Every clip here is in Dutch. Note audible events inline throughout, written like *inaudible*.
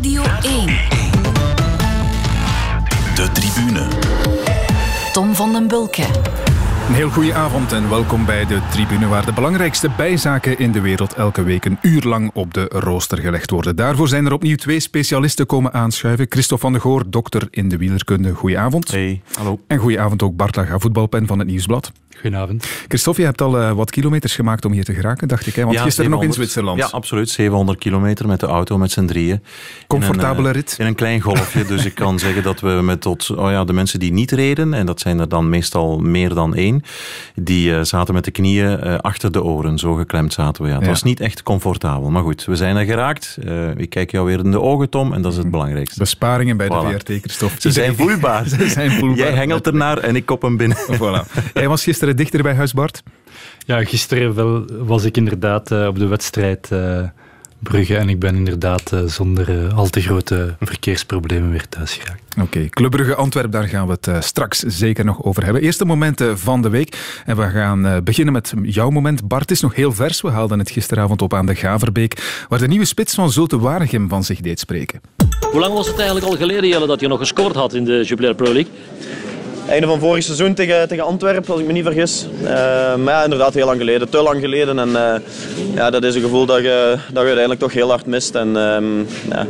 Radio 1. De tribune. Tom van den Bulke. Een heel goede avond en welkom bij de tribune waar de belangrijkste bijzaken in de wereld elke week een uur lang op de rooster gelegd worden. Daarvoor zijn er opnieuw twee specialisten komen aanschuiven. Christophe van de Goor, dokter in de wielerkunde. Goedenavond. Hey, hallo. En goedenavond ook Bart Laga, voetbalpen van het Nieuwsblad. Goedenavond. Christophe, je hebt al uh, wat kilometers gemaakt om hier te geraken, dacht ik. Hè? Want Ja, gisteren nog in 700. Zwitserland. Ja, absoluut. 700 kilometer met de auto, met z'n drieën. Comfortabele in een, eh, rit. In een klein golfje. dus ik kan *laughs* zeggen dat we met tot oh ja, de mensen die niet reden, en dat zijn er dan meestal meer dan één, die eh, zaten met de knieën eh, achter de oren. Zo geklemd zaten we. Ja. Het Ja. was niet echt comfortabel. Maar goed, we zijn er geraakt. Eh, ik kijk jou weer in de ogen, Tom, en dat is het belangrijkste. Besparingen bij de Voilà. VRT, Christophe. Ze zijn *laughs* voelbaar. Ze zijn voelbaar. Jij hengelt ernaar en ik kop hem binnen. Voilà. Jij was gisteren dichter bij huis, Bart. Ja, gisteren wel, was ik inderdaad eh, op de wedstrijd eh, Brugge en ik ben inderdaad eh, zonder al te grote verkeersproblemen weer thuis geraakt. Oké, Club Brugge Antwerp, daar gaan we het eh, straks zeker nog over hebben. Eerste momenten van de week. En we gaan eh, beginnen met jouw moment. Bart is nog heel vers. We haalden het gisteravond op aan de Gaverbeek, waar de nieuwe spits van Zulte Waregem van zich deed spreken. Hoe lang was het eigenlijk al geleden, Jelle, dat je nog gescoord had in de Jupiler Pro League? Einde van vorig seizoen tegen, tegen Antwerpen, als ik me niet vergis. Eh, maar ja, inderdaad heel lang geleden. Te lang geleden. En eh, ja, dat is een gevoel dat je, dat je uiteindelijk toch heel hard mist. En, ehm, ja.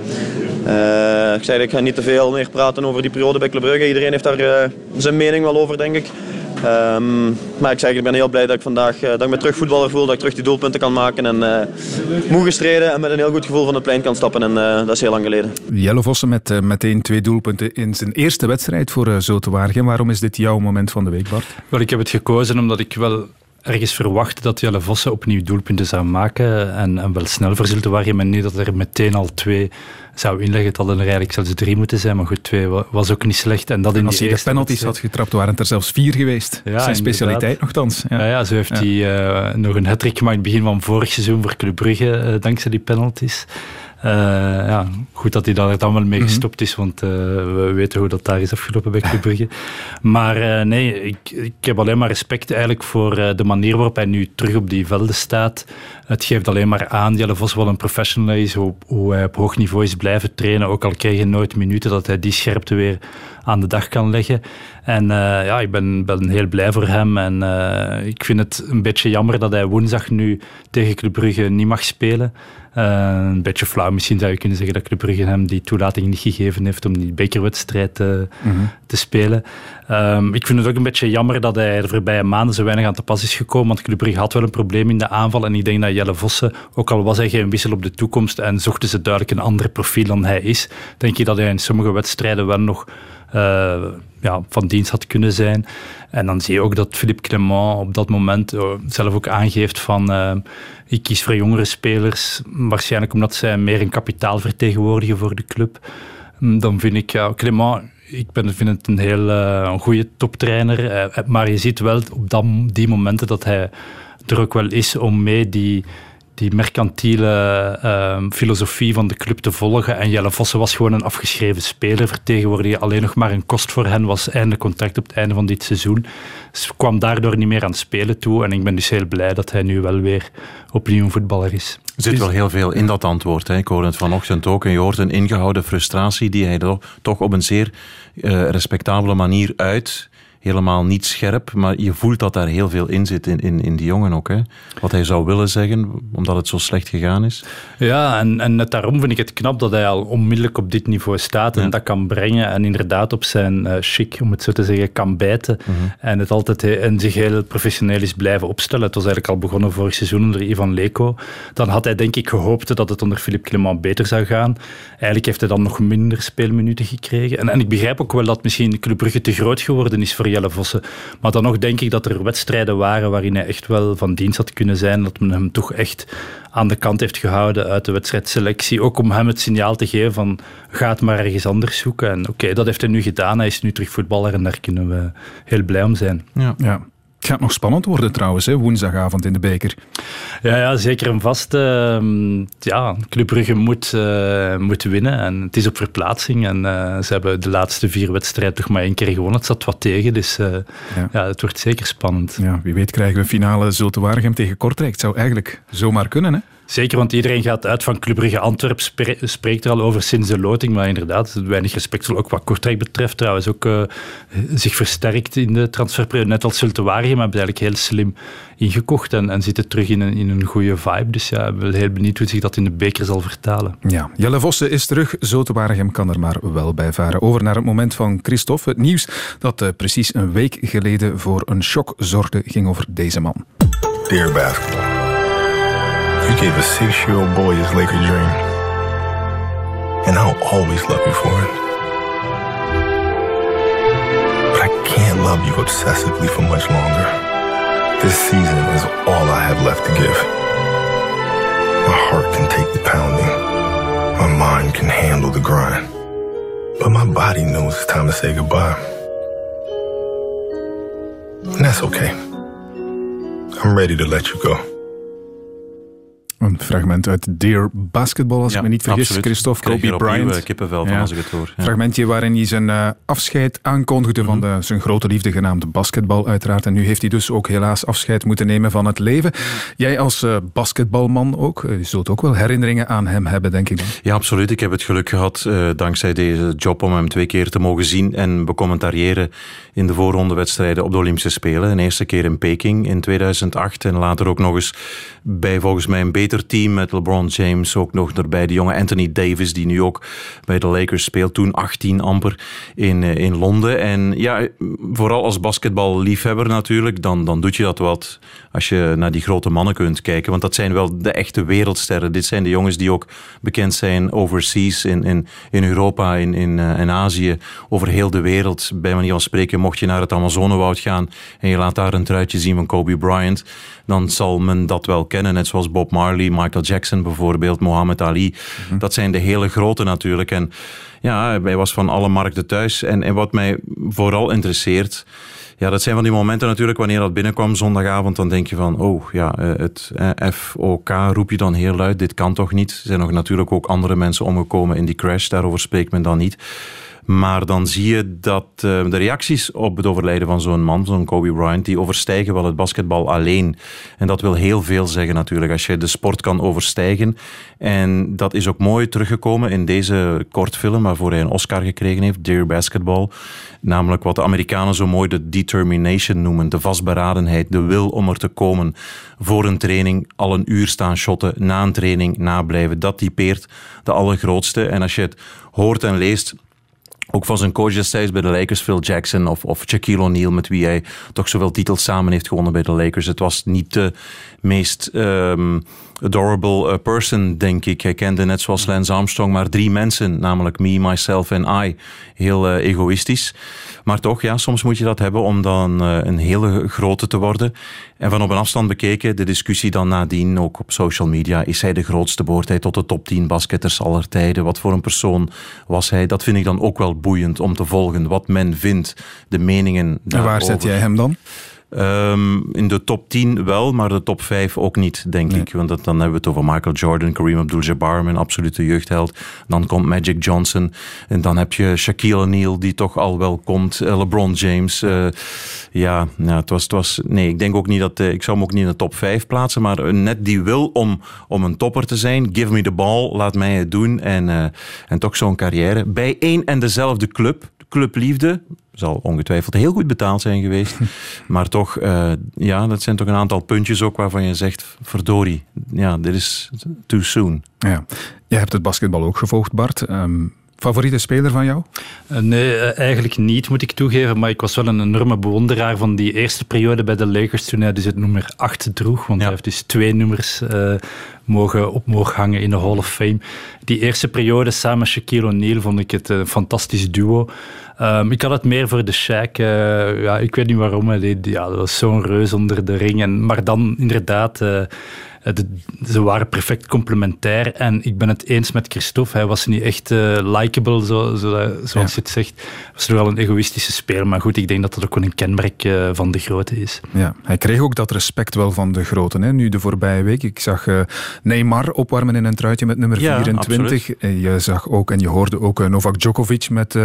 Eh, ik zei, ik ga niet te veel meer praten over die periode bij Club Brugge. Iedereen heeft daar zijn mening wel over, denk ik. Ehm, maar ik zeg, ik ben heel blij dat ik vandaag eh, dat ik me terug voetballer voel. Dat ik terug die doelpunten kan maken. En eh, moe gestreden en met een heel goed gevoel van het plein kan stappen. En eh, dat is heel lang geleden. Jelle Vossen met eh, meteen twee doelpunten in zijn eerste wedstrijd voor uh, Zulte Waregem. Waarom is dit jouw moment van de week, Bart? Wel, ik heb het gekozen omdat ik wel ergens verwachtte dat Jelle Vossen opnieuw doelpunten zou maken en, en wel snel voor Zulte Waregem en niet dat er meteen al twee zou inleggen. Het hadden er eigenlijk zelfs drie moeten zijn, maar goed, twee wa- was ook niet slecht. En dat in Als die hij de penalties had getrapt, waren het er zelfs vier geweest. Ja, zijn specialiteit nogthans. Ja. Ja, ja, zo heeft Ja. hij eh, nog een hat gemaakt in het begin van vorig seizoen voor Club Brugge, eh, dankzij die penalties. Eh, ja, goed dat hij daar dan wel mee Mhm. gestopt is, want eh, we weten hoe dat daar is afgelopen bij Club Brugge. *laughs* Maar eh, nee, ik, ik heb alleen maar respect eigenlijk voor de manier waarop hij nu terug op die velden staat. Het geeft alleen maar aan, Jelle Vos wel een professional is, hoe, hoe hij op hoog niveau is blijven trainen, ook al kreeg hij nooit minuten, dat hij die scherpte weer aan de dag kan leggen. En ja, ik ben, ben heel blij voor hem. En ik vind het een beetje jammer dat hij woensdag nu tegen Club Brugge niet mag spelen. Eh, een beetje flauw misschien zou je kunnen zeggen dat Club Brugge hem die toelating niet gegeven heeft om die bekerwedstrijd eh, te spelen. Ehm, ik vind het ook een beetje jammer dat hij de voorbije maanden zo weinig aan te pas is gekomen, want Club Brugge had wel een probleem in de aanval en ik denk dat Jelle Vossen, ook al was hij geen wissel op de toekomst en zochten ze duidelijk een ander profiel dan hij is, denk ik dat hij in sommige wedstrijden wel nog eh, ja, van dienst had kunnen zijn. En dan zie je ook dat Philippe Clement op dat moment eh, zelf ook aangeeft van eh, ik kies voor jongere spelers, waarschijnlijk omdat zij meer een kapitaal vertegenwoordigen voor de club. Mm, Dan vind ik, ja, Clement, ik ben, vind het een heel goede toptrainer, maar je ziet wel op dat, die momenten dat hij er ook wel is om mee die, die mercantiele ehm, filosofie van de club te volgen. En Jelle Vossen was gewoon een afgeschreven speler, vertegenwoordigde alleen nog maar een kost voor hen, was einde contract op het einde van dit seizoen. Dus kwam daardoor niet meer aan het spelen toe. En ik ben dus heel blij dat hij nu wel weer opnieuw een voetballer is. Er zit wel heel veel in dat antwoord. Hè. Ik hoorde het vanochtend ook. En je hoort een ingehouden frustratie die hij toch op een zeer eh, respectabele manier uit. Helemaal niet scherp, maar je voelt dat daar heel veel in zit in, in, in die jongen ook. Hè. Wat hij zou willen zeggen, omdat het zo slecht gegaan is. Ja, en, en net daarom vind ik het knap dat hij al onmiddellijk op dit niveau staat en Ja. dat kan brengen en inderdaad op zijn eh chic, om het zo te zeggen, kan bijten. En het altijd he- en zich heel professioneel is blijven opstellen. Het was eigenlijk al begonnen vorig seizoen onder Ivan Leko. Dan had hij denk ik gehoopt dat het onder Philippe Clement beter zou gaan. Eigenlijk heeft hij dan nog minder speelminuten gekregen. En, en ik begrijp ook wel dat misschien Club Brugge te groot geworden is voor Jelle Vossen. Maar dan nog denk ik dat er wedstrijden waren waarin hij echt wel van dienst had kunnen zijn. Dat men hem toch echt aan de kant heeft gehouden uit de wedstrijdselectie. Ook om hem het signaal te geven van ga het maar ergens anders zoeken. En oké, dat heeft hij nu gedaan. Hij is nu terug voetballer en daar kunnen we heel blij om zijn. Ja. Ja. Het gaat nog spannend worden trouwens, hè, woensdagavond in de beker. Ja, ja zeker en vast. ehm, ja, Club Brugge moet, eh, moet winnen. En het is op verplaatsing. En eh, ze hebben de laatste vier wedstrijden toch maar één keer gewonnen. Het zat wat tegen. Dus eh, Ja. ja. het wordt zeker spannend. Ja, wie weet krijgen we een finale Zulte Waregem tegen Kortrijk. Het zou eigenlijk zomaar kunnen, hè? Zeker, want iedereen gaat uit van Club Brugge Antwerp, spreekt er al over sinds de loting, maar inderdaad, weinig respectvol, ook wat Kortrijk betreft trouwens, ook uh, zich versterkt in de transferperiode, net als Sultewarië, maar hebben eigenlijk heel slim ingekocht en, en zitten terug in een, in een goede vibe. Dus ja, ik ben heel benieuwd hoe zich dat in de beker zal vertalen. Ja, Jelle Vossen is terug, Zotewaregem kan er maar wel bij varen. Over naar het moment van Christophe. Het nieuws dat uh, precies een week geleden voor een shock zorgde, ging over deze man. Dear basketball. You gave a six-year-old boy his Laker dream. And I'll always love you for it. But I can't love you obsessively for much longer. This season is all I have left to give. My heart can take the pounding. My mind can handle the grind. But my body knows it's time to say goodbye. And that's okay. I'm ready to let you go. Een fragment uit Dear Basketball, als ik me niet vergis. Absoluut. Christophe Kobe Bryant. Ik kippenvel van als ik het hoor. Ja. Fragmentje waarin hij zijn uh, afscheid aankondigde van mhm. de, zijn grote liefde genaamd basketbal uiteraard. En nu heeft hij dus ook helaas afscheid moeten nemen van het leven. Jij als uh, basketbalman ook, je zult ook wel herinneringen aan hem hebben, denk ik dan. Ja, absoluut. Ik heb het geluk gehad, dankzij deze job, om hem twee keer te mogen zien en becommentariëren in de voorrondewedstrijden op de Olympische Spelen. Een eerste keer in Peking in 2008 en later ook nog eens bij volgens mij een beter team met LeBron James. Ook nog erbij de jonge Anthony Davis, die nu ook bij de Lakers speelt. Toen 18 amper in, eh, in Londen. En ja, vooral als basketballiefhebber natuurlijk, dan, dan doet je dat wat als je naar die grote mannen kunt kijken. Want dat zijn wel de echte wereldsterren. Dit zijn de jongens die ook bekend zijn overseas, in, in, in Europa, in, in, uh, in Azië, over heel de wereld. Bij manier van spreken, mocht je naar het Amazonewoud gaan en je laat daar een truitje zien van Kobe Bryant, dan zal men dat wel kennen. Net zoals Bob Marley, Michael Jackson bijvoorbeeld, Muhammad Ali. Mhm. Dat zijn de hele grote natuurlijk. En ja, hij was van alle markten thuis. En, en wat mij vooral interesseert, ja, dat zijn van die momenten natuurlijk wanneer dat binnenkwam zondagavond, dan denk je van, oh ja, eh, het eh, FOK roep je dan heel luid, dit kan toch niet. Er zijn nog natuurlijk ook andere mensen omgekomen in die crash, daarover spreekt men dan niet. Maar dan zie je dat uh, de reacties op het overlijden van zo'n man, zo'n Kobe Bryant, die overstijgen wel het basketbal alleen. En dat wil heel veel zeggen natuurlijk, als je de sport kan overstijgen. En dat is ook mooi teruggekomen in deze kortfilm waarvoor hij een Oscar gekregen heeft, Dear Basketball. Namelijk wat de Amerikanen zo mooi de determination noemen, de vastberadenheid, de wil om er te komen voor een training, al een uur staan shotten, na een training nablijven. Dat typeert de allergrootste. En als je het hoort en leest, ook van zijn coach destijds bij de Lakers, Phil Jackson of, of Shaquille O'Neal, met wie hij toch zoveel titels samen heeft gewonnen bij de Lakers. Het was niet de meest um, adorable uh, person, denk ik. Hij kende net zoals Lance Armstrong maar drie mensen, namelijk me, myself en I. Heel uh, egoïstisch. Maar toch, ja, soms moet je dat hebben om dan uh, een hele grote te worden. En van op een afstand bekeken, de discussie dan nadien, ook op social media, is hij de grootste? Behoort hij tot de top 10 basketters aller tijden? Wat voor een persoon was hij? Dat vind ik dan ook wel boeiend om te volgen, wat men vindt, de meningen En waar zet jij hem dan? Um, in de top 10 wel, maar de top 5 ook niet, denk nee. ik. Want dat, dan hebben we het over Michael Jordan, Kareem Abdul-Jabbar, mijn absolute jeugdheld. Dan komt Magic Johnson. En dan heb je Shaquille O'Neal, die toch al wel komt. Uh, LeBron James. Uh, ja, ja het, was, het was... Nee, ik denk ook niet dat... Uh, ik zou hem ook niet in de top 5 plaatsen, maar net die wil om, om een topper te zijn. Give me the ball, laat mij het doen. En, en toch zo'n carrière. Bij één en dezelfde club, Club Liefde, zal ongetwijfeld heel goed betaald zijn geweest. *laughs* maar toch, uh, ja, dat zijn toch een aantal puntjes ook waarvan je zegt, verdorie, ja, dit is too soon. Ja. Je hebt het basketbal ook gevolgd, Bart. Um, Favoriete speler van jou? Uh, nee, uh, eigenlijk niet, moet ik toegeven. Maar ik was wel een enorme bewonderaar van die eerste periode bij de Lakers toen hij dus het nummer 8 droeg. Want ja. hij heeft dus twee nummers uh, mogen op mogen hangen in de Hall of Fame. Die eerste periode samen met Shaquille O'Neal vond ik het een fantastisch duo. Um, ik had het meer voor de Shaq. Uh, ja, ik weet niet waarom. Die, ja, dat was zo'n reus onder de ring. En, maar dan inderdaad... Uh, de, ze waren perfect complementair. En ik ben het eens met Christophe. Hij was niet echt uh, likable, zo, zo, zoals ja. je het zegt. Hij was wel een egoïstische speler. Maar goed, ik denk dat dat ook wel een kenmerk uh, van de grote is. Ja, hij kreeg ook dat respect wel van de grote. Hè? Nu de voorbije week. Ik zag uh, Neymar opwarmen in een truitje met nummer ja, 24. En je zag ook en je hoorde ook Novak Djokovic met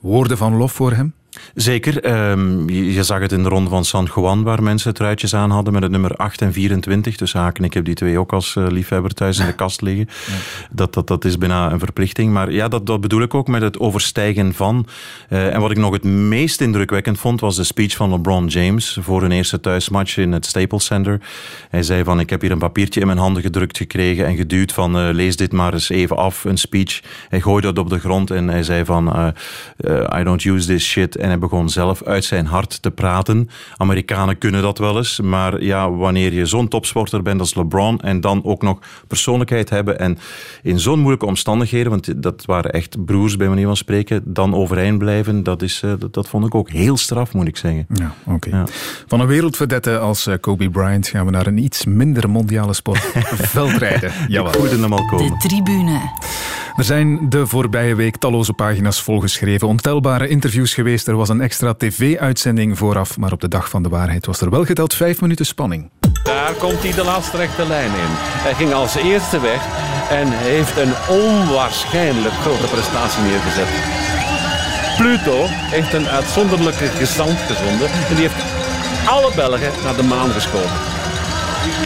woorden van lof voor hem? Zeker. Ehm, je, zag het in de ronde van San Juan, waar mensen truitjes aan hadden met het nummer 8 en 24. Dus haken, ik heb die twee ook als uh, liefhebber thuis in de kast liggen. *laughs* Dat, dat, dat is bijna een verplichting. Maar ja, dat, dat bedoel ik ook met het overstijgen van. Uh, en wat ik nog het meest indrukwekkend vond, was de speech van LeBron James voor hun eerste thuismatch in het Staples Center. Hij zei van, ik heb hier een papiertje in mijn handen gedrukt gekregen en geduwd van, uh, lees dit maar eens even af, een speech. Hij gooide dat op de grond en hij zei van, I don't use this shit. En hij begon zelf uit zijn hart te praten. Amerikanen kunnen dat wel eens, maar ja, wanneer je zo'n topsporter bent als LeBron en dan ook nog persoonlijkheid hebben en in zo'n moeilijke omstandigheden, want dat waren echt broers bij manier van spreken, dan overeind blijven, dat, is, uh, dat, dat, vond ik ook heel straf, moet ik zeggen. Ja, oké. Ja. Van een wereldverdette als uh, Kobe Bryant gaan we naar een iets minder mondiale sport. *laughs* Veldrijden. Jawel. Hem al komen. De tribune. Er zijn de voorbije week talloze pagina's volgeschreven, ontelbare interviews geweest. Er was een extra tv-uitzending vooraf, maar op de dag van de waarheid was er wel geteld vijf minuten spanning. Daar komt hij de laatste rechte lijn in. Hij ging als eerste weg en heeft een onwaarschijnlijk grote prestatie neergezet. Pluto heeft een uitzonderlijke gezant gezonden en die heeft alle Belgen naar de maan geschoten.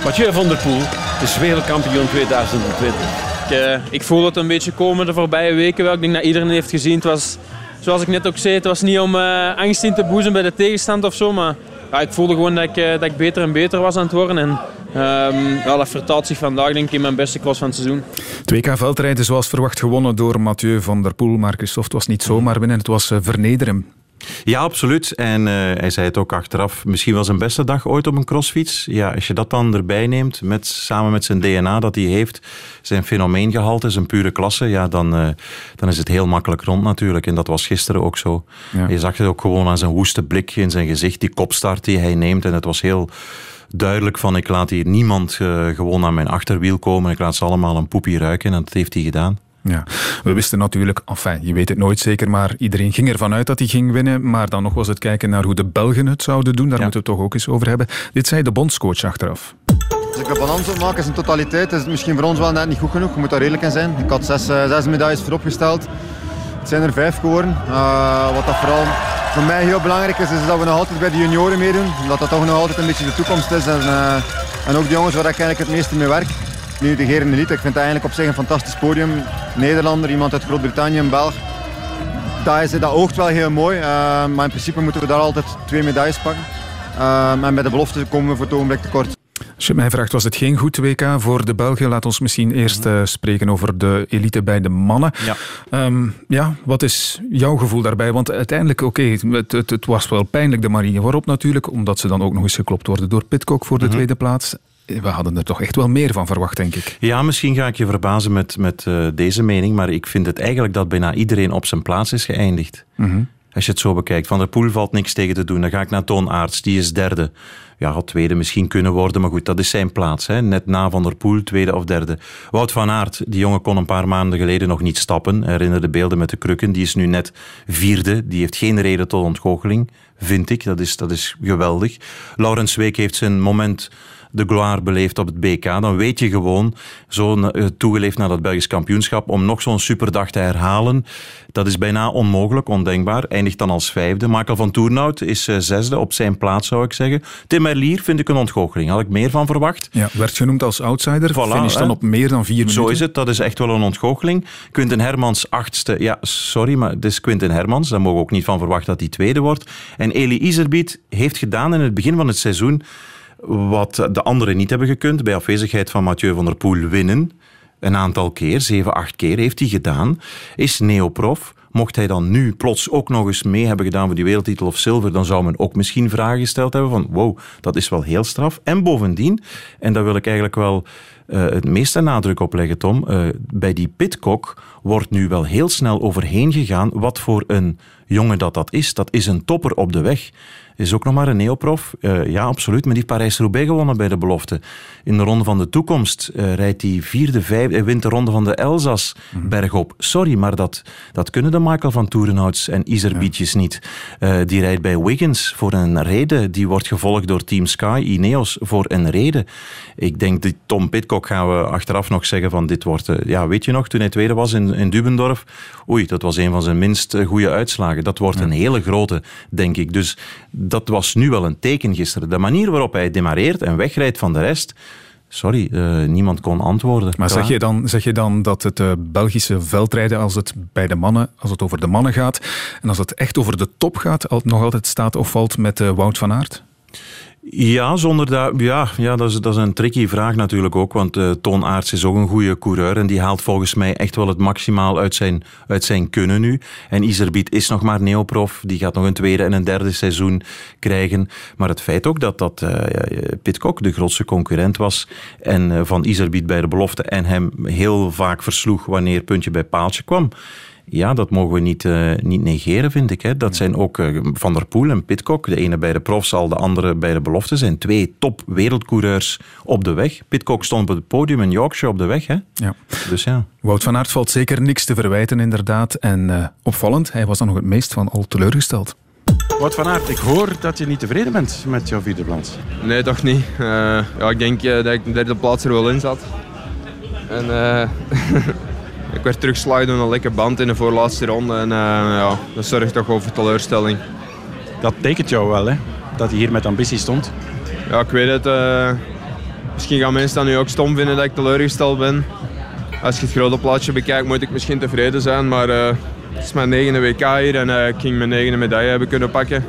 Mathieu van der Poel is wereldkampioen 2020. Ik, uh, ik voel het een beetje komen de voorbije weken wel. Ik denk dat iedereen heeft gezien. Het was, zoals ik net ook zei, het was niet om uh, angst in te boezen bij de tegenstand of zo. Maar ja, ik voelde gewoon dat ik, uh, dat ik beter en beter was aan het worden. En um, ja, dat vertaalt zich vandaag denk ik in mijn beste cross van het seizoen. 2K veldrijden zoals verwacht gewonnen door Mathieu van der Poel. Maar Christophe, was niet zomaar winnen, het was vernederen. Ja, absoluut. En uh, hij zei het ook achteraf. Misschien was zijn beste dag ooit op een crossfiets. Ja, als je dat dan erbij neemt, met, samen met zijn DNA dat hij heeft, zijn fenomeengehalte, zijn pure klasse, ja, dan, uh, dan is het heel makkelijk rond natuurlijk. En dat was gisteren ook zo. Ja. Je zag het ook gewoon aan zijn woeste blik in zijn gezicht, die kopstart die hij neemt. En het was heel duidelijk van ik laat hier niemand uh, gewoon aan mijn achterwiel komen. Ik laat ze allemaal een poepie ruiken en dat heeft hij gedaan. Ja, we wisten natuurlijk, enfin, je weet het nooit zeker, maar iedereen ging ervan uit dat hij ging winnen. Maar dan nog was het kijken naar hoe de Belgen het zouden doen. Daar ja. moeten we het toch ook eens over hebben. Dit zei de bondscoach achteraf. Als ik een balans opmaak in totaliteit, is het misschien voor ons wel net niet goed genoeg. Je moet daar redelijk in zijn. Ik had zes, uh, zes medailles vooropgesteld. Het zijn er vijf geworden. Uh, wat dat vooral voor mij heel belangrijk is, is dat we nog altijd bij de junioren meedoen. Omdat dat toch nog altijd een beetje de toekomst is. En, uh, en ook de jongens waar ik eigenlijk het meeste mee werk. Nu de Geren Elite, ik vind dat eigenlijk op zich een fantastisch podium. Nederlander, iemand uit Groot-Brittannië, een Belg. Dat, is, dat oogt wel heel mooi, uh, maar in principe moeten we daar altijd twee medailles pakken. Uh, en bij de belofte komen we voor het ogenblik tekort. Als je mij vraagt, was het geen goed WK voor de Belgen? Laat ons misschien eerst uh, spreken over de elite bij de mannen. Ja, um, ja wat is jouw gevoel daarbij? Want uiteindelijk, oké, okay, het, het, het, was wel pijnlijk de marine waarop natuurlijk, omdat ze dan ook nog eens geklopt worden door Pitcock voor de mm -hmm. tweede plaats we hadden er toch echt wel meer van verwacht, denk ik. Ja, misschien ga ik je verbazen met, met uh, deze mening, maar ik vind het eigenlijk dat bijna iedereen op zijn plaats is geëindigd. Mm -hmm. Als je het zo bekijkt. Van der Poel valt niks tegen te doen. Dan ga ik naar Toon Aerts, die is derde. Ja, had tweede misschien kunnen worden, maar goed, dat is zijn plaats. Hè. Net na Van der Poel, tweede of derde. Wout van Aert, die jongen kon een paar maanden geleden nog niet stappen. Herinner de beelden met de krukken. Die is nu net vierde. Die heeft geen reden tot ontgoocheling, vind ik. Dat is, dat is geweldig. Laurens Week heeft zijn moment de gloire beleefd op het BK, dan weet je gewoon, zo toegeleefd naar dat Belgisch kampioenschap, om nog zo'n superdag te herhalen. Dat is bijna onmogelijk, ondenkbaar. Eindigt dan als vijfde. Michael van Toernout is uh, zesde, op zijn plaats zou ik zeggen. Tim Merlier vind ik een ontgoocheling. Had ik meer van verwacht. Ja, werd genoemd als outsider. Voilà, Finish dan op meer dan vier minuten. Zo is het, dat is echt wel een ontgoocheling. Quinten Hermans achtste. Ja, sorry, maar het is Quinten Hermans. Daar mogen we ook niet van verwachten dat hij tweede wordt. En Eli Iserbiet heeft gedaan in het begin van het seizoen wat de anderen niet hebben gekund, bij afwezigheid van Mathieu van der Poel winnen. Een aantal keer, zeven, acht keer heeft hij gedaan. Is neoprof. Mocht hij dan nu plots ook nog eens mee hebben gedaan voor die wereldtitel of zilver, dan zou men ook misschien vragen gesteld hebben van wow, dat is wel heel straf. En bovendien, en daar wil ik eigenlijk wel uh, het meeste nadruk op leggen, Tom, uh, bij die Pitcock wordt nu wel heel snel overheen gegaan wat voor een jongen dat dat is. Dat is een topper op de weg. Is ook nog maar een neoprof. Uh, ja, absoluut. Maar die heeft Parijs-Roubaix gewonnen bij de belofte. In de ronde van de toekomst uh, rijdt hij vierde, vijfde, wint de ronde van de Elzas mm bergop. Sorry, maar dat, dat kunnen de Michael van Toerenhouts en Iserbietjes ja. niet. Uh, die rijdt bij Wiggins voor een reden. Die wordt gevolgd door Team Sky, Ineos, voor een reden. Ik denk dat Tom Pitcock gaan we achteraf nog zeggen van dit wordt... ja, weet je nog, toen hij tweede was in, in Dubendorf, oei, dat was een van zijn minst goede uitslagen. Dat wordt een hele grote, denk ik. Dus dat was nu wel een teken gisteren. De manier waarop hij demareert en wegrijdt van de rest. Sorry, uh, niemand kon antwoorden. Maar zeg je, dan, zeg je dan dat het uh, Belgische veldrijden, als het bij de mannen, als het over de mannen gaat, en als het echt over de top gaat, nog altijd staat of valt met uh, Wout van Aert? Ja, zonder dat, ja, ja dat, is, dat is een tricky vraag natuurlijk ook. Want uh, Toon Aerts is ook een goede coureur. En die haalt volgens mij echt wel het maximaal uit zijn, uit zijn kunnen nu. En Iserbiet is nog maar neoprof. Die gaat nog een tweede en een derde seizoen krijgen. Maar het feit ook dat, dat uh, Pitcock de grootste concurrent was. En uh, van Iserbiet bij de belofte. En hem heel vaak versloeg wanneer puntje bij paaltje kwam. Ja, dat mogen we niet, uh, niet negeren, vind ik. Hè. Dat zijn ook uh, Van der Poel en Pitcock. De ene bij de profs, al de andere bij de belofte. zijn twee top wereldcoureurs op de weg. Pitcock stond op het podium en Yorkshire op de weg. Hè. Ja. Dus ja. Wout van Aert valt zeker niks te verwijten, inderdaad. En uh, opvallend, hij was dan nog het meest van al teleurgesteld. Wout van Aert, ik hoor dat je niet tevreden bent met jouw vierde plaats. Nee, toch niet. ja, ik denk dat ik de derde plaats er wel in zat. En... *laughs* ik werd teruggeslagen door een lekke band in de voorlaatste ronde. En uh, ja, dat zorgt toch over teleurstelling. Dat tekent jou wel, hè? Dat je hier met ambitie stond. Ja, ik weet het. Uh, misschien gaan mensen dat nu ook stom vinden dat ik teleurgesteld ben. Als je het grote plaatje bekijkt, moet ik misschien tevreden zijn. Maar uh, het is mijn negende WK hier en ik ging mijn negende medaille hebben kunnen pakken.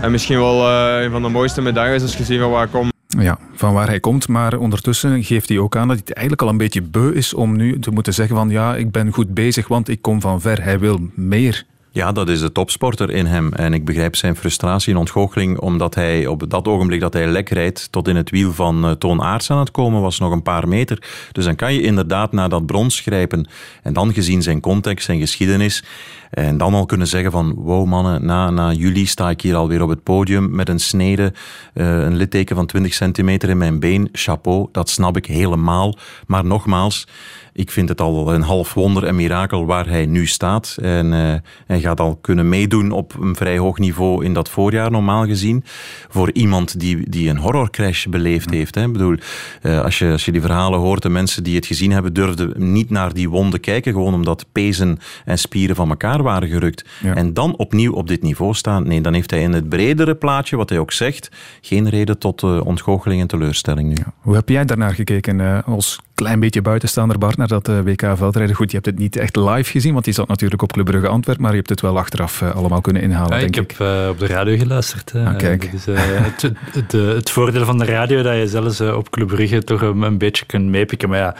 En misschien wel een van de mooiste medailles als je ziet van waar ik kom. Ja, van waar hij komt. Maar ondertussen geeft hij ook aan dat hij het eigenlijk al een beetje beu is om nu te moeten zeggen van ja, ik ben goed bezig, want ik kom van ver. Hij wil meer. Ja, dat is de topsporter in hem. En ik begrijp zijn frustratie en ontgoocheling, omdat hij op dat ogenblik dat hij lek rijdt tot in het wiel van uh, Toon Aarts aan het komen was, nog een paar meter. Dus dan kan je inderdaad naar dat brons grijpen. En dan gezien zijn context, zijn geschiedenis, en dan al kunnen zeggen van, wow mannen, na, na juli sta ik hier alweer op het podium met een snede, uh, een litteken van 20 centimeter in mijn been. Chapeau, dat snap ik helemaal. Maar nogmaals, ik vind het al een half wonder en mirakel waar hij nu staat. En uh, hij gaat al kunnen meedoen op een vrij hoog niveau in dat voorjaar, normaal gezien. Voor iemand die, die een horrorcrash beleefd heeft. Hè. Ik bedoel, uh, als, je, als je die verhalen hoort, de mensen die het gezien hebben, durfden niet naar die wonden kijken. Gewoon omdat pezen en spieren van elkaar waren gerukt. Ja. En dan opnieuw op dit niveau staan. Nee, dan heeft hij in het bredere plaatje, wat hij ook zegt, geen reden tot uh, ontgoocheling en teleurstelling nu. Ja. Hoe heb jij daarnaar gekeken als klein beetje buitenstaander, Bart, naar dat uh, WK veldrijden. Goed, je hebt het niet echt live gezien, want die zat natuurlijk op Club Brugge Antwerpen, maar je hebt het wel achteraf uh, allemaal kunnen inhalen, ja, denk ik. Ik heb uh, op de radio geluisterd. Ah, kijk. Dus, het, het, het, voordeel van de radio, dat je zelfs op Club Brugge toch een, een beetje kunt meepikken. Maar ja,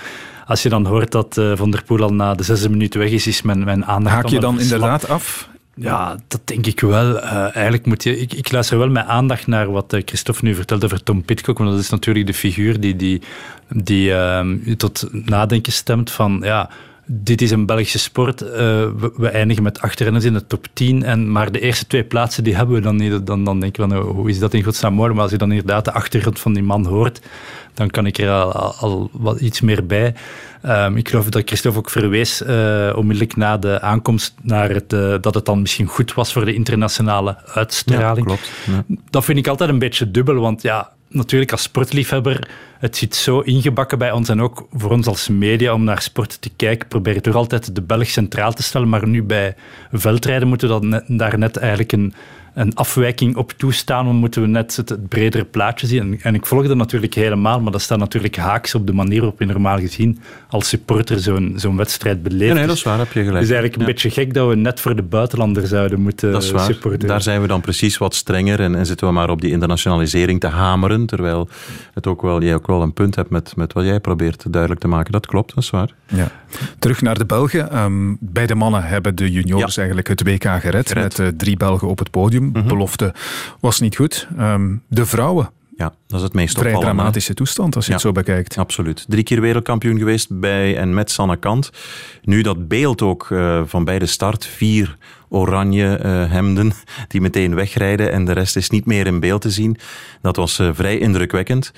als je dan hoort dat Van der Poel al na de zesde minuut weg is, is mijn, mijn aandacht... Haak je dan inderdaad af? Ja, dat denk ik wel. Uh, eigenlijk moet je, ik, ik, luister wel met aandacht naar wat uh, Christophe nu vertelde over Tom Pitcock, want dat is natuurlijk de figuur die, die, die uh, tot nadenken stemt van, ja, dit is een Belgische sport. We, we, eindigen met acht renners in de top 10, en, maar de eerste twee plaatsen die hebben we dan niet. Dan, dan denk je van, hoe is dat in godsnaam mogelijk? Maar als je dan inderdaad de achtergrond van die man hoort, dan kan ik er al, al wat iets meer bij. Um, ik geloof dat Christophe ook verwees uh, onmiddellijk na de aankomst naar het, uh, dat het dan misschien goed was voor de internationale uitstraling. Ja, klopt. Ja. Dat vind ik altijd een beetje dubbel, want ja, natuurlijk als sportliefhebber, het zit zo ingebakken bij ons en ook voor ons als media om naar sport te kijken, probeer je toch altijd de Belg centraal te stellen, maar nu bij veldrijden moeten we dat net, daar net eigenlijk een een afwijking op toestaan, dan moeten we net het, het bredere plaatje zien. En, en, ik volg dat natuurlijk helemaal, maar dat staat natuurlijk haaks op de manier waarop je normaal gezien als supporter zo'n zo'n wedstrijd beleeft. Ja, nee, dat is waar, heb je gelijk. Het is eigenlijk een ja. beetje gek dat we net voor de buitenlander zouden moeten dat is waar. supporteren. Daar zijn we dan precies wat strenger en, en zitten we maar op die internationalisering te hameren, terwijl het ook wel, jij ook wel een punt hebt met, met wat jij probeert duidelijk te maken. Dat klopt, dat is waar. Ja. Terug naar de Belgen. Um, bij de mannen hebben de juniors ja. eigenlijk het WK gered, gered. met uh, drie Belgen op het podium. Mm -hmm. Belofte was niet goed. Um, de vrouwen. Ja, dat is het meest Vrij opvallende. dramatische toestand als je het zo bekijkt. Absoluut. Drie keer wereldkampioen geweest bij en met Sanne Kant. Nu dat beeld ook uh, van bij de start. Vier oranje uh, hemden die meteen wegrijden en de rest is niet meer in beeld te zien. Dat was uh, vrij indrukwekkend.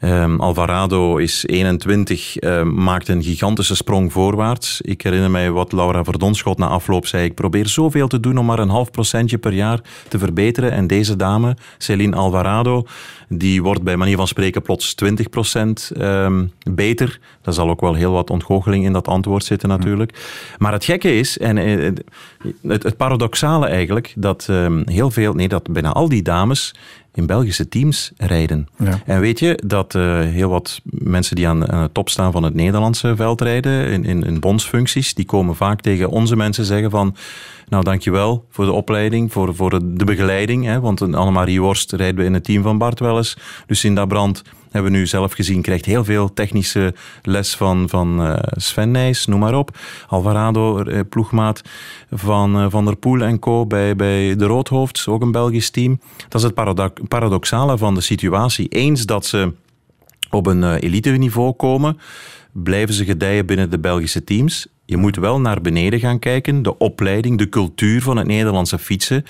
Um, Alvarado is 21, uh, maakt een gigantische sprong voorwaarts. Ik herinner mij wat Laura Verdonschot na afloop zei. Ik probeer zoveel te doen om maar een half procentje per jaar te verbeteren. En deze dame, Celine Alvarado, die wordt bij manier van spreken plots 20 procent um, beter. Daar zal ook wel heel wat ontgoocheling in dat antwoord zitten natuurlijk. Maar het gekke is, en uh, het, paradoxale eigenlijk, dat heel veel, nee, dat bijna al die dames in Belgische teams rijden. Ja. En weet je dat uh, heel wat mensen die aan, aan de top staan van het Nederlandse veld rijden, in, in, in bondsfuncties, die komen vaak tegen onze mensen zeggen van nou, dankjewel voor de opleiding, voor, voor de begeleiding. Hè, want Annemarie Worst rijden we in het team van Bart Welles. Lucinda Brandt hebben we nu zelf gezien, krijgt heel veel technische les van, van uh, Sven Nijs, noem maar op. Alvarado, uh, ploegmaat van uh, Van der Poel en co. bij, bij de Roodhoofds, ook een Belgisch team. Dat is het paradox paradoxale van de situatie. Eens dat ze op een elite niveau komen, blijven ze gedijen binnen de Belgische teams. Je moet wel naar beneden gaan kijken. De opleiding, de cultuur van het Nederlandse fietsen,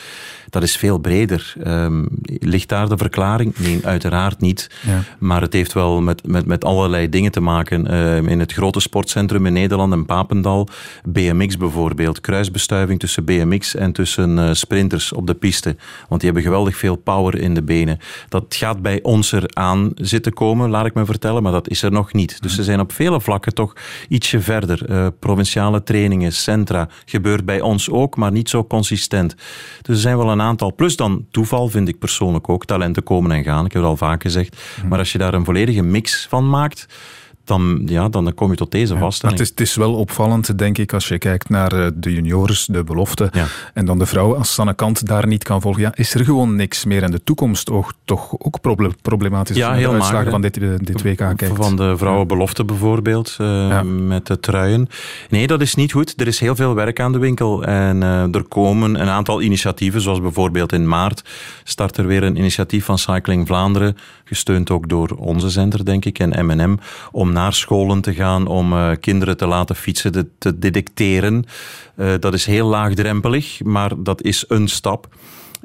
dat is veel breder. Um, ligt daar de verklaring? Nee, uiteraard niet. Ja. Maar het heeft wel met, met, met allerlei dingen te maken. Uh, in het grote sportcentrum in Nederland, in Papendal, BMX bijvoorbeeld. Kruisbestuiving tussen BMX en tussen uh, sprinters op de piste. Want die hebben geweldig veel power in de benen. Dat gaat bij ons eraan zitten komen, laat ik me vertellen, maar dat is er nog niet. Dus ze zijn op vele vlakken toch ietsje verder. Uh, provinciale trainingen, centra, gebeurt bij ons ook, maar niet zo consistent. Dus er zijn wel een aantal. Plus dan toeval, vind ik persoonlijk ook. Talenten komen en gaan, ik heb het al vaak gezegd. Maar als je daar een volledige mix van maakt, dan, ja, dan kom je tot deze ja, vaststelling. Het is, het is wel opvallend, denk ik, als je kijkt naar de juniors, de belofte, ja. en dan de vrouw, als Sanne Kant daar niet kan volgen, ja, is er gewoon niks meer. En de toekomst ook, toch ook problematisch ja, heel de uitslagen mager, van dit, dit WK kijkt. Van de vrouwenbelofte bijvoorbeeld, uh, ja. met de truien. Nee, dat is niet goed. Er is heel veel werk aan de winkel. En uh, er komen een aantal initiatieven, zoals bijvoorbeeld in maart start er weer een initiatief van Cycling Vlaanderen, gesteund ook door onze zender, denk ik, en M&M, om naar scholen te gaan om uh, kinderen te laten fietsen, te, te detecteren. Uh, dat is heel laagdrempelig, maar dat is een stap.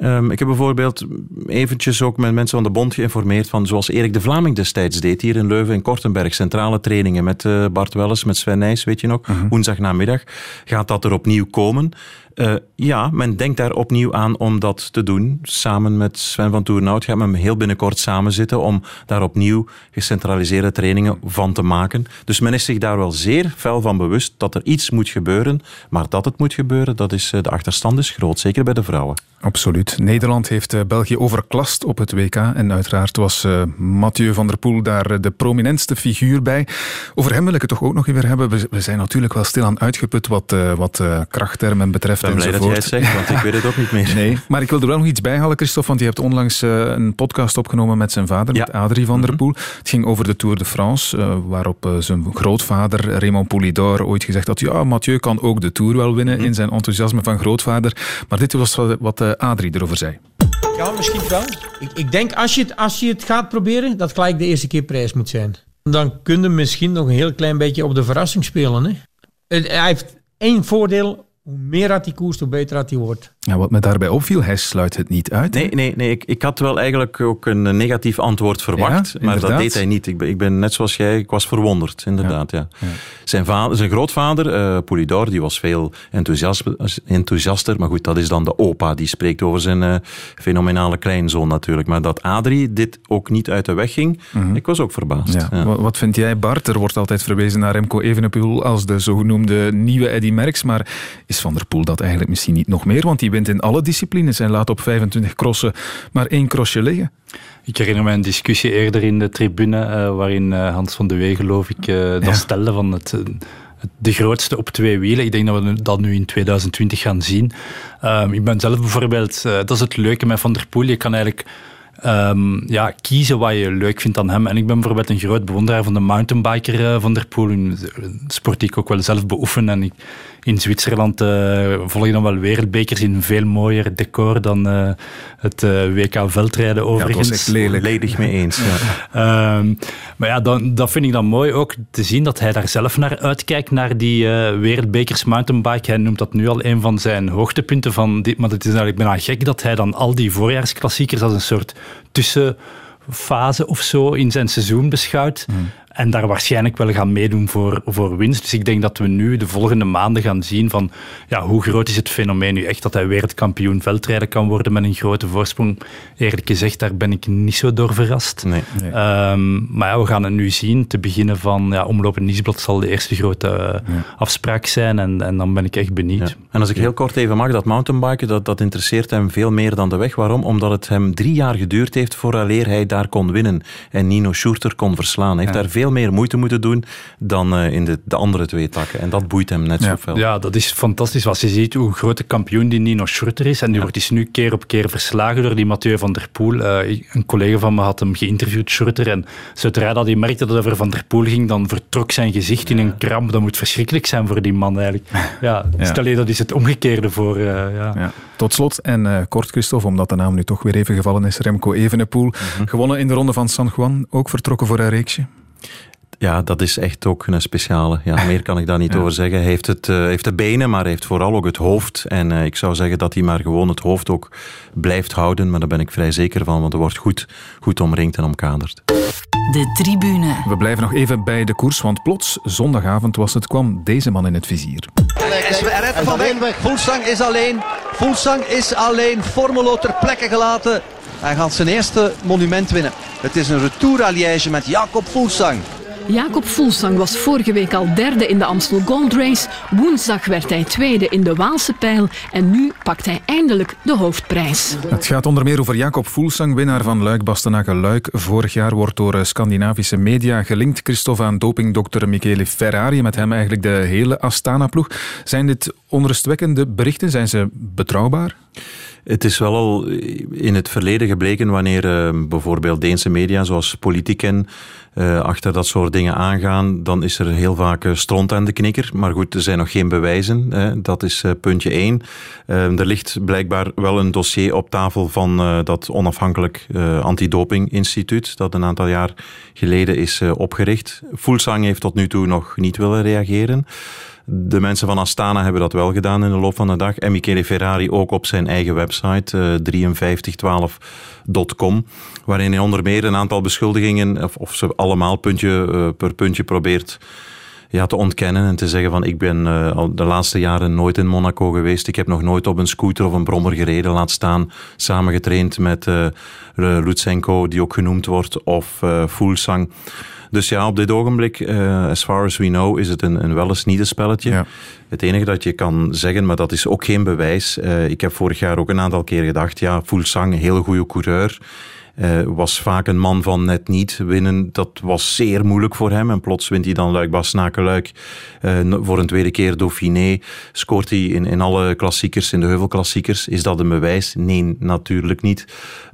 Um, ik heb bijvoorbeeld eventjes ook met mensen van de bond geïnformeerd van zoals Erik de Vlaming destijds deed hier in Leuven in Kortenberg. Centrale trainingen met uh, Bart Welles, met Sven Nijs, weet je nog, Mhm. uh -huh. woensdagnamiddag. Gaat dat er opnieuw komen? Uh, ja, men denkt daar opnieuw aan om dat te doen. Samen met Sven van Toernout gaat men heel binnenkort samen zitten om daar opnieuw gecentraliseerde trainingen van te maken. Dus men is zich daar wel zeer fel van bewust dat er iets moet gebeuren. Maar dat het moet gebeuren, dat is, de achterstand is groot, zeker bij de vrouwen. Absoluut. Nederland heeft uh, België overklast op het WK. En uiteraard was uh, Mathieu van der Poel daar de prominentste figuur bij. Over hem wil ik het toch ook nog even hebben. We, we zijn natuurlijk wel stilaan uitgeput wat, uh, wat krachttermen betreft. Ik ben blij dat jij het zegt, want ik weet het ook niet meer. Nee, maar ik wil er wel nog iets bij halen, Christophe. Want je hebt onlangs een podcast opgenomen met zijn vader, ja. met Adrie van der Poel. Mm -hmm. Het ging over de Tour de France, waarop zijn grootvader Raymond Poulidor ooit gezegd had ja, Mathieu kan ook de Tour wel winnen mm -hmm. in zijn enthousiasme van grootvader. Maar dit was wat Adrie erover zei. Ja, misschien wel. Ik, ik denk als je, het, als je het gaat proberen, dat gelijk de eerste keer prijs moet zijn. Dan kun je misschien nog een heel klein beetje op de verrassing spelen. Hè? Hij heeft één voordeel. Hoe meer dat hij koerst, hoe beter dat hij wordt. Ja, wat me daarbij opviel, hij sluit het niet uit. Nee, nee, nee ik, ik had wel eigenlijk ook een negatief antwoord verwacht, ja, maar dat deed hij niet. Ik ben, ik ben net zoals jij, ik was verwonderd, inderdaad. Ja. ja. Zijn, vader, zijn grootvader, uh, die was veel enthousiaster, maar goed, dat is dan de opa, die spreekt over zijn uh, fenomenale kleinzoon natuurlijk. Maar dat Adrie dit ook niet uit de weg ging, Mhm. mm -hmm. ik was ook verbaasd. Ja. Ja. Wat vind jij, Bart? Er wordt altijd verwezen naar Remco Evenepoel als de zogenoemde nieuwe Eddy Merckx, maar is Van der Poel dat eigenlijk misschien niet nog meer? Want die wint in alle disciplines en laat op 25 crossen maar één crossje liggen. Ik herinner me een discussie eerder in de tribune, uh, waarin uh, Hans van de Wee, geloof ik, uh, dat ja. stelde van het, de grootste op twee wielen. Ik denk dat we dat nu in 2020 gaan zien. Um, ik ben zelf bijvoorbeeld, dat is het leuke met Van der Poel, je kan eigenlijk um, ja, kiezen wat je leuk vindt aan hem. En ik ben bijvoorbeeld een groot bewonderaar van de mountainbiker uh, van der Poel, een sport die ik ook wel zelf beoefen. En ik, in Zwitserland uh, volgen dan wel wereldbekers in veel mooier decor dan uh, het WK veldrijden overigens. Ja, dat lelijk. Ledig mee eens. Ja. um, *laughs* maar ja, dan, dat vind ik dan mooi ook te zien dat hij daar zelf naar uitkijkt, naar die wereldbekers mountainbike. Hij noemt dat nu al een van zijn hoogtepunten van dit, maar het is eigenlijk bijna gek dat hij dan al die voorjaarsklassiekers als een soort tussenfase of zo in zijn seizoen beschouwt. Mm. En daar waarschijnlijk wel gaan meedoen voor, voor winst. Dus ik denk dat we nu de volgende maanden gaan zien van ja, hoe groot is het fenomeen nu echt dat hij wereldkampioen veldrijden kan worden met een grote voorsprong. Eerlijk gezegd, daar ben ik niet zo door verrast. Nee, Um, maar ja, we gaan het nu zien. Te beginnen van ja, Omloop Nieuwsblad zal de eerste grote afspraak zijn en, en dan ben ik echt benieuwd. Ja. En als ik heel kort even mag, dat mountainbiken, dat, dat interesseert hem veel meer dan de weg. Waarom? Omdat het hem drie jaar geduurd heeft vooraleer hij daar kon winnen en Nino Schurter kon verslaan. Hij heeft daar veel veel meer moeite moeten doen dan uh, in de, de, andere twee takken. En dat boeit hem net ja. zoveel. Ja, dat is fantastisch. Als je ziet hoe grote kampioen die Nino Schurter is. En die ja. wordt dus nu keer op keer verslagen door die Mathieu van der Poel. Uh, een collega van me had hem geïnterviewd, Schurter. En zodra dat hij merkte dat het over Van der Poel ging, dan vertrok zijn gezicht in een kramp. Dat moet verschrikkelijk zijn voor die man eigenlijk. Ja, stel je, dat is het omgekeerde voor... Uh, ja. Tot slot, en uh, kort Christophe, omdat de naam nu toch weer even gevallen is, Remco Evenepoel. Mm -hmm. Gewonnen in de ronde van San Juan, ook vertrokken voor een reeksje. Ja, dat is echt ook een speciale. Ja, *laughs* meer kan ik daar niet ja. over zeggen. Hij heeft, het, uh, heeft de benen, maar hij heeft vooral ook het hoofd. En uh, ik zou zeggen dat hij maar gewoon het hoofd ook blijft houden. Maar daar ben ik vrij zeker van, want er wordt goed, goed omringd en omkaderd. De tribune. We blijven nog even bij de koers, want plots, zondagavond was het, kwam deze man in het vizier. Redt van. Voelsang is alleen. Voelsang is alleen. Formelo ter plekke gelaten. Hij gaat zijn eerste monument winnen. Het is een retour à Liège met Jacob Voelsang. Jacob Voelsang was vorige week al derde in de Amstel Gold Race. Woensdag werd hij tweede in de Waalse pijl. En nu pakt hij eindelijk de hoofdprijs. Het gaat onder meer over Jacob Voelsang, winnaar van Luik Bastenaken Luik. Vorig jaar wordt door Scandinavische media gelinkt Christophe aan dopingdokter Michele Ferrari. Met hem eigenlijk de hele Astana-ploeg. Zijn dit onrustwekkende berichten? Zijn ze betrouwbaar? Het is wel al in het verleden gebleken wanneer uh, bijvoorbeeld Deense media zoals Politiken uh, achter dat soort dingen aangaan, dan is er heel vaak uh, stront aan de knikker. Maar goed, er zijn nog geen bewijzen. Hè. Dat is puntje één. er ligt blijkbaar wel een dossier op tafel van dat onafhankelijk antidoping-instituut, dat een aantal jaar geleden is opgericht. Fulsang heeft tot nu toe nog niet willen reageren. De mensen van Astana hebben dat wel gedaan in de loop van de dag. En Michele Ferrari ook op zijn eigen website, uh, 5312.com, waarin hij onder meer een aantal beschuldigingen, of, of ze allemaal puntje uh, per puntje probeert ja, te ontkennen en te zeggen van ik ben al de laatste jaren nooit in Monaco geweest. Ik heb nog nooit op een scooter of een brommer gereden. Laat staan samengetraind met uh, Lutsenko, die ook genoemd wordt, of uh, Fulsang. Dus ja, op dit ogenblik, uh, as far as we know, is het een, een wel eens niet een spelletje. Ja. Het enige dat je kan zeggen, maar dat is ook geen bewijs. Uh, ik heb vorig jaar ook een aantal keer gedacht, ja, Fulsang, heel goede coureur. Uh, was vaak een man van net niet winnen. Dat was zeer moeilijk voor hem. En plots wint hij dan Luik Basnaken-Luik. Uh, voor een tweede keer Dauphiné. Scoort hij in, in alle klassiekers, in de heuvelklassiekers. Is dat een bewijs? Nee, natuurlijk niet.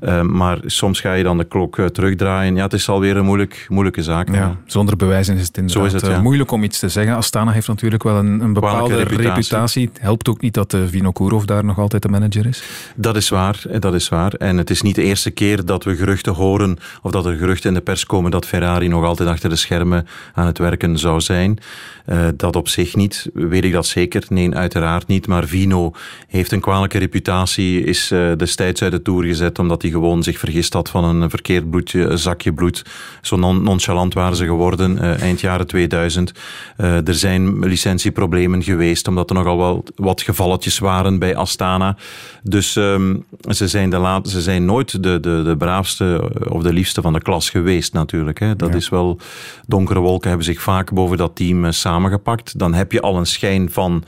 Uh, maar soms ga je dan de klok terugdraaien. Ja, het is alweer een moeilijk, moeilijke zaak. Ja, zonder bewijzen is het inderdaad Zo is het, ja. moeilijk om iets te zeggen. Astana heeft natuurlijk wel een, een bepaalde reputatie. reputatie. Het helpt ook niet dat Vino Kurov daar nog altijd de manager is. Dat is waar, dat is waar. En het is niet de eerste keer dat we geruchten horen of dat er geruchten in de pers komen dat Ferrari nog altijd achter de schermen aan het werken zou zijn. Uh, dat op zich niet, weet ik dat zeker? Nee, uiteraard niet. Maar Vino heeft een kwalijke reputatie, is uh, destijds uit de Tour gezet omdat hij gewoon zich vergist had van een verkeerd bloedje, zakje bloed. Zo non nonchalant waren ze geworden uh, eind jaren 2000. er zijn licentieproblemen geweest omdat er nogal wel wat gevalletjes waren bij Astana. Dus um, ze, zijn de ze zijn nooit de, de, de braafste of de liefste van de klas geweest natuurlijk. Hè. Dat ja. is wel, donkere wolken hebben zich vaak boven dat team uh, samengepakt. Dan heb je al een schijn van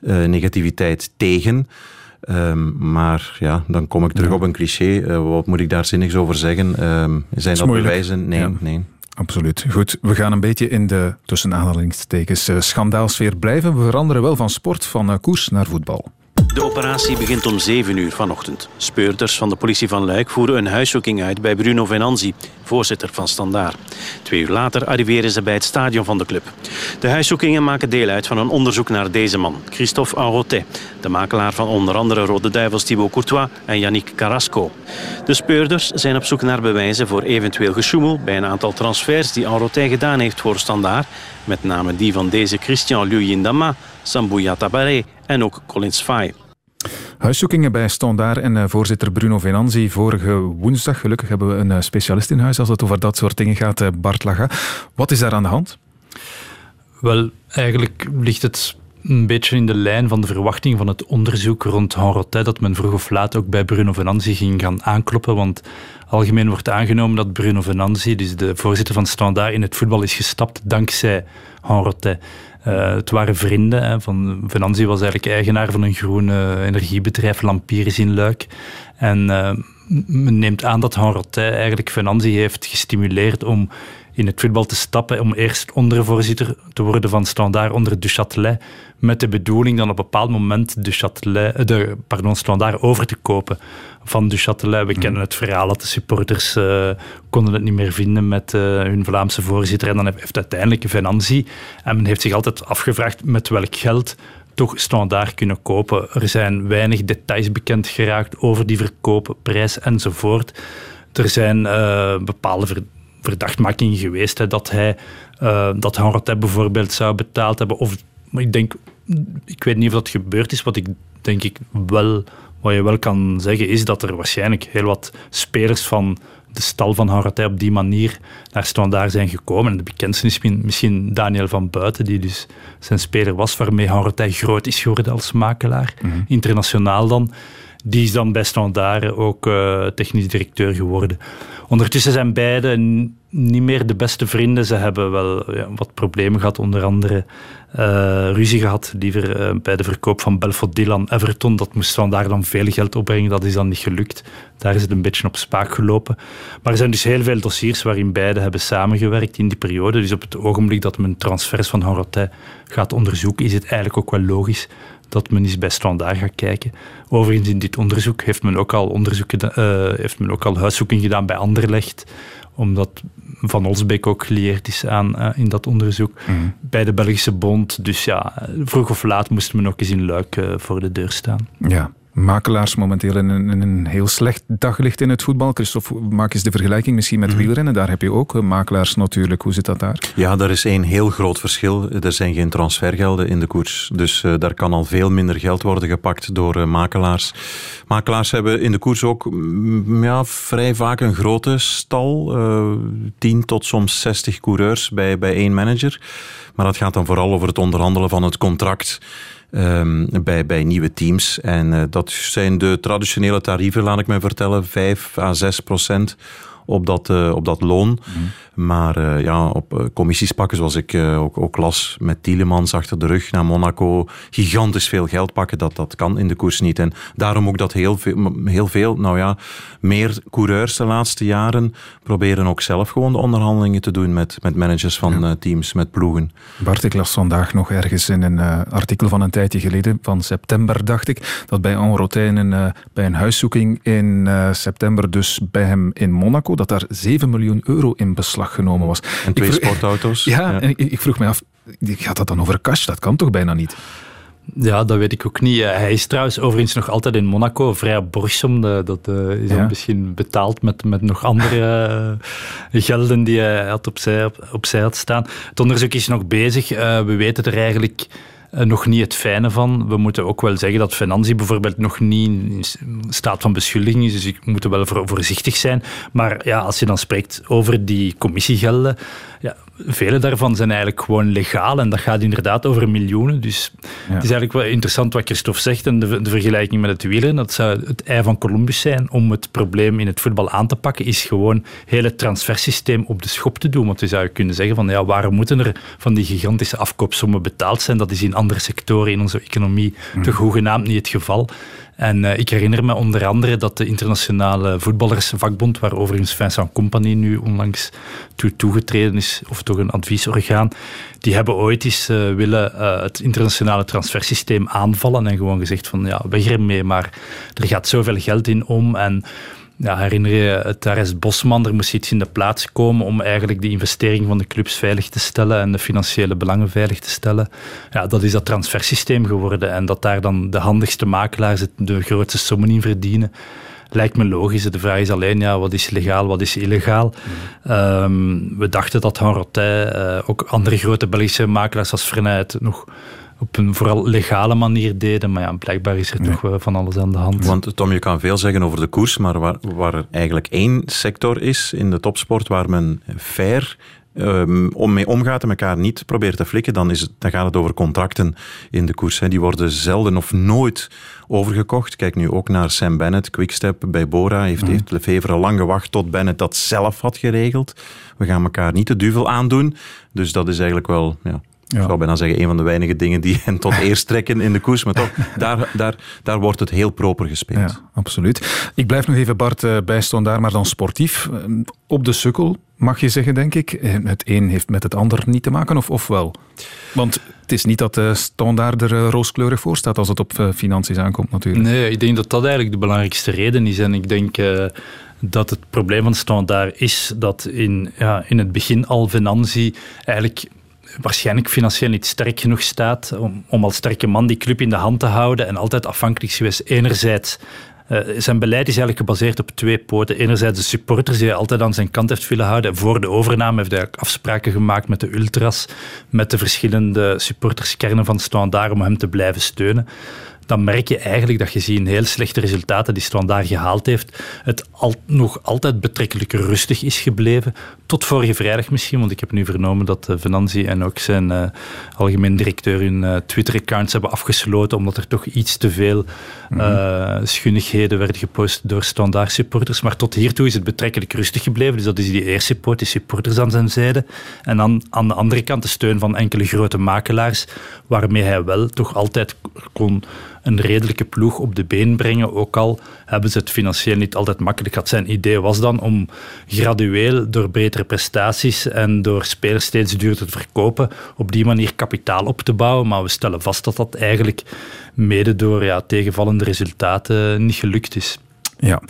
uh, negativiteit tegen. Um, maar ja, dan kom ik terug ja. op een cliché. Uh, wat moet ik daar zinnigs over zeggen? Um, zijn dat moeilijk. bewijzen? Nee, ja. nee. Absoluut. Goed, we gaan een beetje in de tussen aanhalingstekens uh, schandaalsfeer blijven. We veranderen wel van sport, van koers naar voetbal. De operatie begint om 7 uur vanochtend. Speurders van de politie van Luik voeren een huiszoeking uit bij Bruno Venanzi, voorzitter van Standaard. Twee uur later arriveren ze bij het stadion van de club. De huiszoekingen maken deel uit van een onderzoek naar deze man, Christophe Enrotet, de makelaar van onder andere Rode Duivels Thibaut Courtois en Yannick Carrasco. De speurders zijn op zoek naar bewijzen voor eventueel gesjoemel bij een aantal transfers die Enrotet gedaan heeft voor Standaard, met name die van deze Christian Luyindama, Sambuya Tabaré en ook Colin Sfai. Huiszoekingen bij Standaard en uh, voorzitter Bruno Venanzi vorige woensdag. Gelukkig hebben we een uh, specialist in huis als het over dat soort dingen gaat, uh, Bart Laga. Wat is daar aan de hand? Wel, eigenlijk ligt het een beetje in de lijn van de verwachting van het onderzoek rond Henrotet, dat men vroeg of laat ook bij Bruno Venanzi ging gaan aankloppen, want algemeen wordt aangenomen dat Bruno Venanzi, dus de voorzitter van Standaard, in het voetbal is gestapt dankzij Henrotet. Uh, het waren vrienden. Hè, van, Venanzi was eigenlijk eigenaar van een groen energiebedrijf, Lampiris in Luik. En uh, men neemt aan dat Henrotet eigenlijk Venanzi heeft gestimuleerd om in het voetbal te stappen, om eerst ondervoorzitter te worden van Standaard onder Du Châtelet, met de bedoeling dan op een bepaald moment de, Châtelet, de pardon, Standaard over te kopen van Du Châtelet. We kennen het verhaal dat de supporters uh, konden het niet meer vinden met uh, hun Vlaamse voorzitter. En dan heeft uiteindelijk Venanzi. En men heeft zich altijd afgevraagd met welk geld toch standaard kunnen kopen. Er zijn weinig details bekend geraakt over die verkoop, prijs enzovoort. Er zijn uh, bepaalde ver verdachtmakingen geweest hè, dat hij dat Henrotet bijvoorbeeld zou betaald hebben. Of, maar ik denk, ik weet niet of dat gebeurd is, wat ik denk ik wel wat je wel kan zeggen is dat er waarschijnlijk heel wat spelers van de stal van Horatij op die manier naar Standaard zijn gekomen. En de bekendste is misschien Daniel van Buiten, die dus zijn speler was, waarmee Horatij groot is geworden als makelaar. Mm -hmm. Internationaal dan. Die is dan bij Standaard ook uh, technisch directeur geworden. Ondertussen zijn beiden niet meer de beste vrienden. Ze hebben wel ja, wat problemen gehad, onder andere uh, ruzie gehad liever uh, bij de verkoop van Belfodil aan Everton. Dat moest vandaag dan veel geld opbrengen, dat is dan niet gelukt. Daar is het een beetje op spaak gelopen. Maar er zijn dus heel veel dossiers waarin beide hebben samengewerkt in die periode. Dus op het ogenblik dat men transfers van Horotet gaat onderzoeken, is het eigenlijk ook wel logisch dat men eens bij Standaard gaat kijken. Overigens, in dit onderzoek heeft men ook al, onderzoeken, uh, heeft men ook al huiszoeking gedaan bij Anderlecht, omdat Van Olsbeek ook geleerd is aan uh, in dat onderzoek mm. bij de Belgische Bond. Dus ja, vroeg of laat moesten we ook eens in Luik uh, voor de deur staan. Ja, makelaars momenteel in een, in een, heel slecht daglicht in het voetbal. Christophe, maak eens de vergelijking misschien met mm. wielrennen. Daar heb je ook makelaars natuurlijk. Hoe zit dat daar? Ja, daar is één heel groot verschil. Er zijn geen transfergelden in de koers. Dus uh, daar kan al veel minder geld worden gepakt door uh, makelaars. Makelaars hebben in de koers ook mm, ja, vrij vaak een grote stal. Uh, 10 tot soms 60 coureurs bij, bij één manager. Maar dat gaat dan vooral over het onderhandelen van het contract. Um, bij, bij nieuwe teams. En uh, dat zijn de traditionele tarieven, laat ik me vertellen, 5 à 6 procent op dat, uh, op dat loon. Mm. Maar uh, ja, op uh, commissies pakken, zoals ik ook, ook las met Tielemans achter de rug naar Monaco, gigantisch veel geld pakken, dat, dat kan in de koers niet. En daarom ook dat heel veel, heel veel, nou ja, meer coureurs de laatste jaren proberen ook zelf gewoon de onderhandelingen te doen met, met managers van ja. teams, met ploegen. Bart, ik las vandaag nog ergens in een artikel van een tijdje geleden, van september dacht ik, dat bij Enrotijn een, bij een huiszoeking in september dus bij hem in Monaco, dat daar 7 miljoen euro in beslag genomen was. En twee vroeg, sportauto's. *laughs* Ja, ja. En ik, ik, vroeg me af, gaat dat dan over cash? Dat kan toch bijna niet? Ja, dat weet ik ook niet. Hij is trouwens overigens nog altijd in Monaco, vrij borgsom. Dat uh, is ja. misschien betaald met, met nog andere uh, *laughs* gelden die hij had opzij, op, opzij had staan. Het onderzoek is nog bezig. Uh, we weten er eigenlijk nog niet het fijne van. We moeten ook wel zeggen dat Finantie bijvoorbeeld nog niet in staat van beschuldiging is, dus ik moet wel voorzichtig zijn. Maar ja, als je dan spreekt over die commissiegelden, ja, vele daarvan zijn eigenlijk gewoon legaal en dat gaat inderdaad over miljoenen. Dus ja. het is eigenlijk wel interessant wat Christophe zegt en de, de vergelijking met het wielrennen. Dat zou het ei van Columbus zijn om het probleem in het voetbal aan te pakken, is gewoon het transfersysteem op de schop te doen. Want je zou kunnen zeggen van ja, waarom moeten er van die gigantische afkoopsommen betaald zijn? Dat is in andere sectoren in onze economie toch hoegenaamd niet het geval. En ik herinner me onder andere dat de internationale voetballersvakbond, waar overigens Vincent Company nu onlangs toe toegetreden is, of toch een adviesorgaan, die hebben ooit eens willen het internationale transfersysteem aanvallen en gewoon gezegd van ja, weg ermee, maar er gaat zoveel geld in om en ja, herinner je het daar is Bosman, er moest iets in de plaats komen om eigenlijk die investering van de clubs veilig te stellen en de financiële belangen veilig te stellen. Ja, dat is dat transfersysteem geworden en dat daar dan de handigste makelaars de grootste sommen in verdienen. Lijkt me logisch. De vraag is alleen, ja, wat is legaal, wat is illegaal? Ehm, we dachten dat Han uh, ook andere grote Belgische makelaars als Frenet nog op een vooral legale manier deden. Maar ja, blijkbaar is er toch van alles aan de hand. Want Tom, je kan veel zeggen over de koers, maar waar, waar er eigenlijk één sector is in de topsport waar men fair um, om mee omgaat en elkaar niet probeert te flikken, dan, is het, dan gaat het over contracten in de koers. Hè. Die worden zelden of nooit overgekocht. Kijk nu ook naar Sam Bennett, Quickstep bij Bora. Heeft, mm. heeft Lefevre lang gewacht tot Bennett dat zelf had geregeld. We gaan elkaar niet de duvel aandoen. Dus dat is eigenlijk wel ja, ja. Ik zou bijna zeggen, een van de weinige dingen die hen tot *laughs* eerst trekken in de koers. Maar toch, daar, daar, daar wordt het heel proper gespeeld. Ja, absoluut. Ik blijf nog even, Bart, eh, bij daar, maar dan sportief. Eh, op de sukkel, mag je zeggen, denk ik. Eh, het een heeft met het ander niet te maken, of, of wel? Want het is niet dat de standaard er rooskleurig voor staat als het op financiën aankomt, natuurlijk. Nee, ik denk dat dat eigenlijk de belangrijkste reden is. En ik denk... dat het probleem van Standaard is dat in, ja, in het begin al Venanzi eigenlijk waarschijnlijk financieel niet sterk genoeg staat om, om als sterke man die club in de hand te houden en altijd afhankelijk geweest enerzijds uh, zijn beleid is eigenlijk gebaseerd op twee poten. Enerzijds de supporters die hij altijd aan zijn kant heeft willen houden. Voor de overname heeft hij afspraken gemaakt met de ultras, met de verschillende supporterskernen van Standaard om hem te blijven steunen dan merk je eigenlijk dat je ziet heel slechte resultaten die Standaard gehaald heeft, het al, nog altijd betrekkelijk rustig is gebleven. Tot vorige vrijdag misschien, want ik heb nu vernomen dat uh, Venanzi en ook zijn uh, algemeen directeur hun uh, Twitter-accounts hebben afgesloten, omdat er toch iets te veel mm schunnigheden werden gepost door Standaard supporters. Maar tot hiertoe is het betrekkelijk rustig gebleven. Dus dat is die eerste poot, die supporters aan zijn zijde. En dan aan de andere kant de steun van enkele grote makelaars, waarmee hij wel toch altijd kon een redelijke ploeg op de been brengen. Ook al hebben ze het financieel niet altijd makkelijk gehad. Zijn idee was dan om gradueel door betere prestaties en door spelers steeds duurder te verkopen, op die manier kapitaal op te bouwen. Maar we stellen vast dat dat eigenlijk mede door ja, tegenvallende resultaten niet gelukt is. Ja,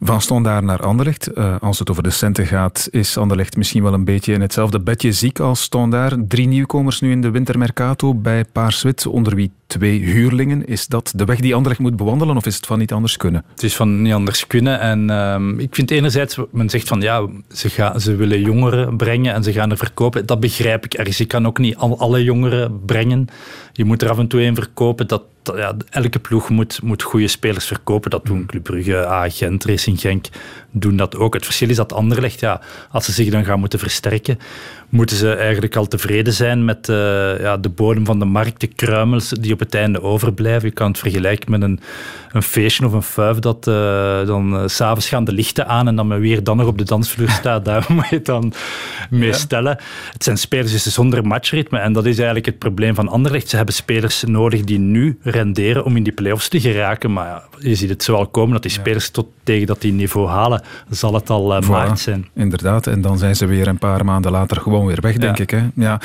van daar naar Anderlecht. Uh, als het over de centen gaat, is Anderlecht misschien wel een beetje in hetzelfde bedje ziek als daar. Drie nieuwkomers nu in de wintermercato bij Paarswit, onder wie twee huurlingen. Is dat de weg die Anderlecht moet bewandelen of is het van niet anders kunnen? Het is van niet anders kunnen. En uh, ik vind enerzijds, men zegt van ja, ze, gaan, ze willen jongeren brengen en ze gaan er verkopen. Dat begrijp ik ergens. Je kan ook niet al, alle jongeren brengen. Je moet er af en toe een verkopen. Dat, ja, elke ploeg moet, moet goede spelers verkopen. Dat doen Club Brugge, Agent, Racing Genk doen dat ook. Het verschil is dat Anderlecht, ja, als ze zich dan gaan moeten versterken, moeten ze eigenlijk al tevreden zijn met uh, ja, de bodem van de markt, de kruimels die op het einde overblijven. Je kan het vergelijken met een, een feestje of een fuif dat uh, dan uh, s'avonds gaan de lichten aan en dan weer dan nog op de dansvloer staat. *laughs* Daar moet je het dan mee stellen. Het zijn spelers dus zonder matchritme en dat is eigenlijk het probleem van Anderlecht. Ze hebben spelers nodig die nu renderen om in die play-offs te geraken, maar ja, je ziet het zo al komen dat die spelers tot tegen dat die niveau halen, zal het al uh, maart zijn. Inderdaad, en dan zijn ze weer een paar maanden later gewoon weer weg, denk ik. Hè? Ja.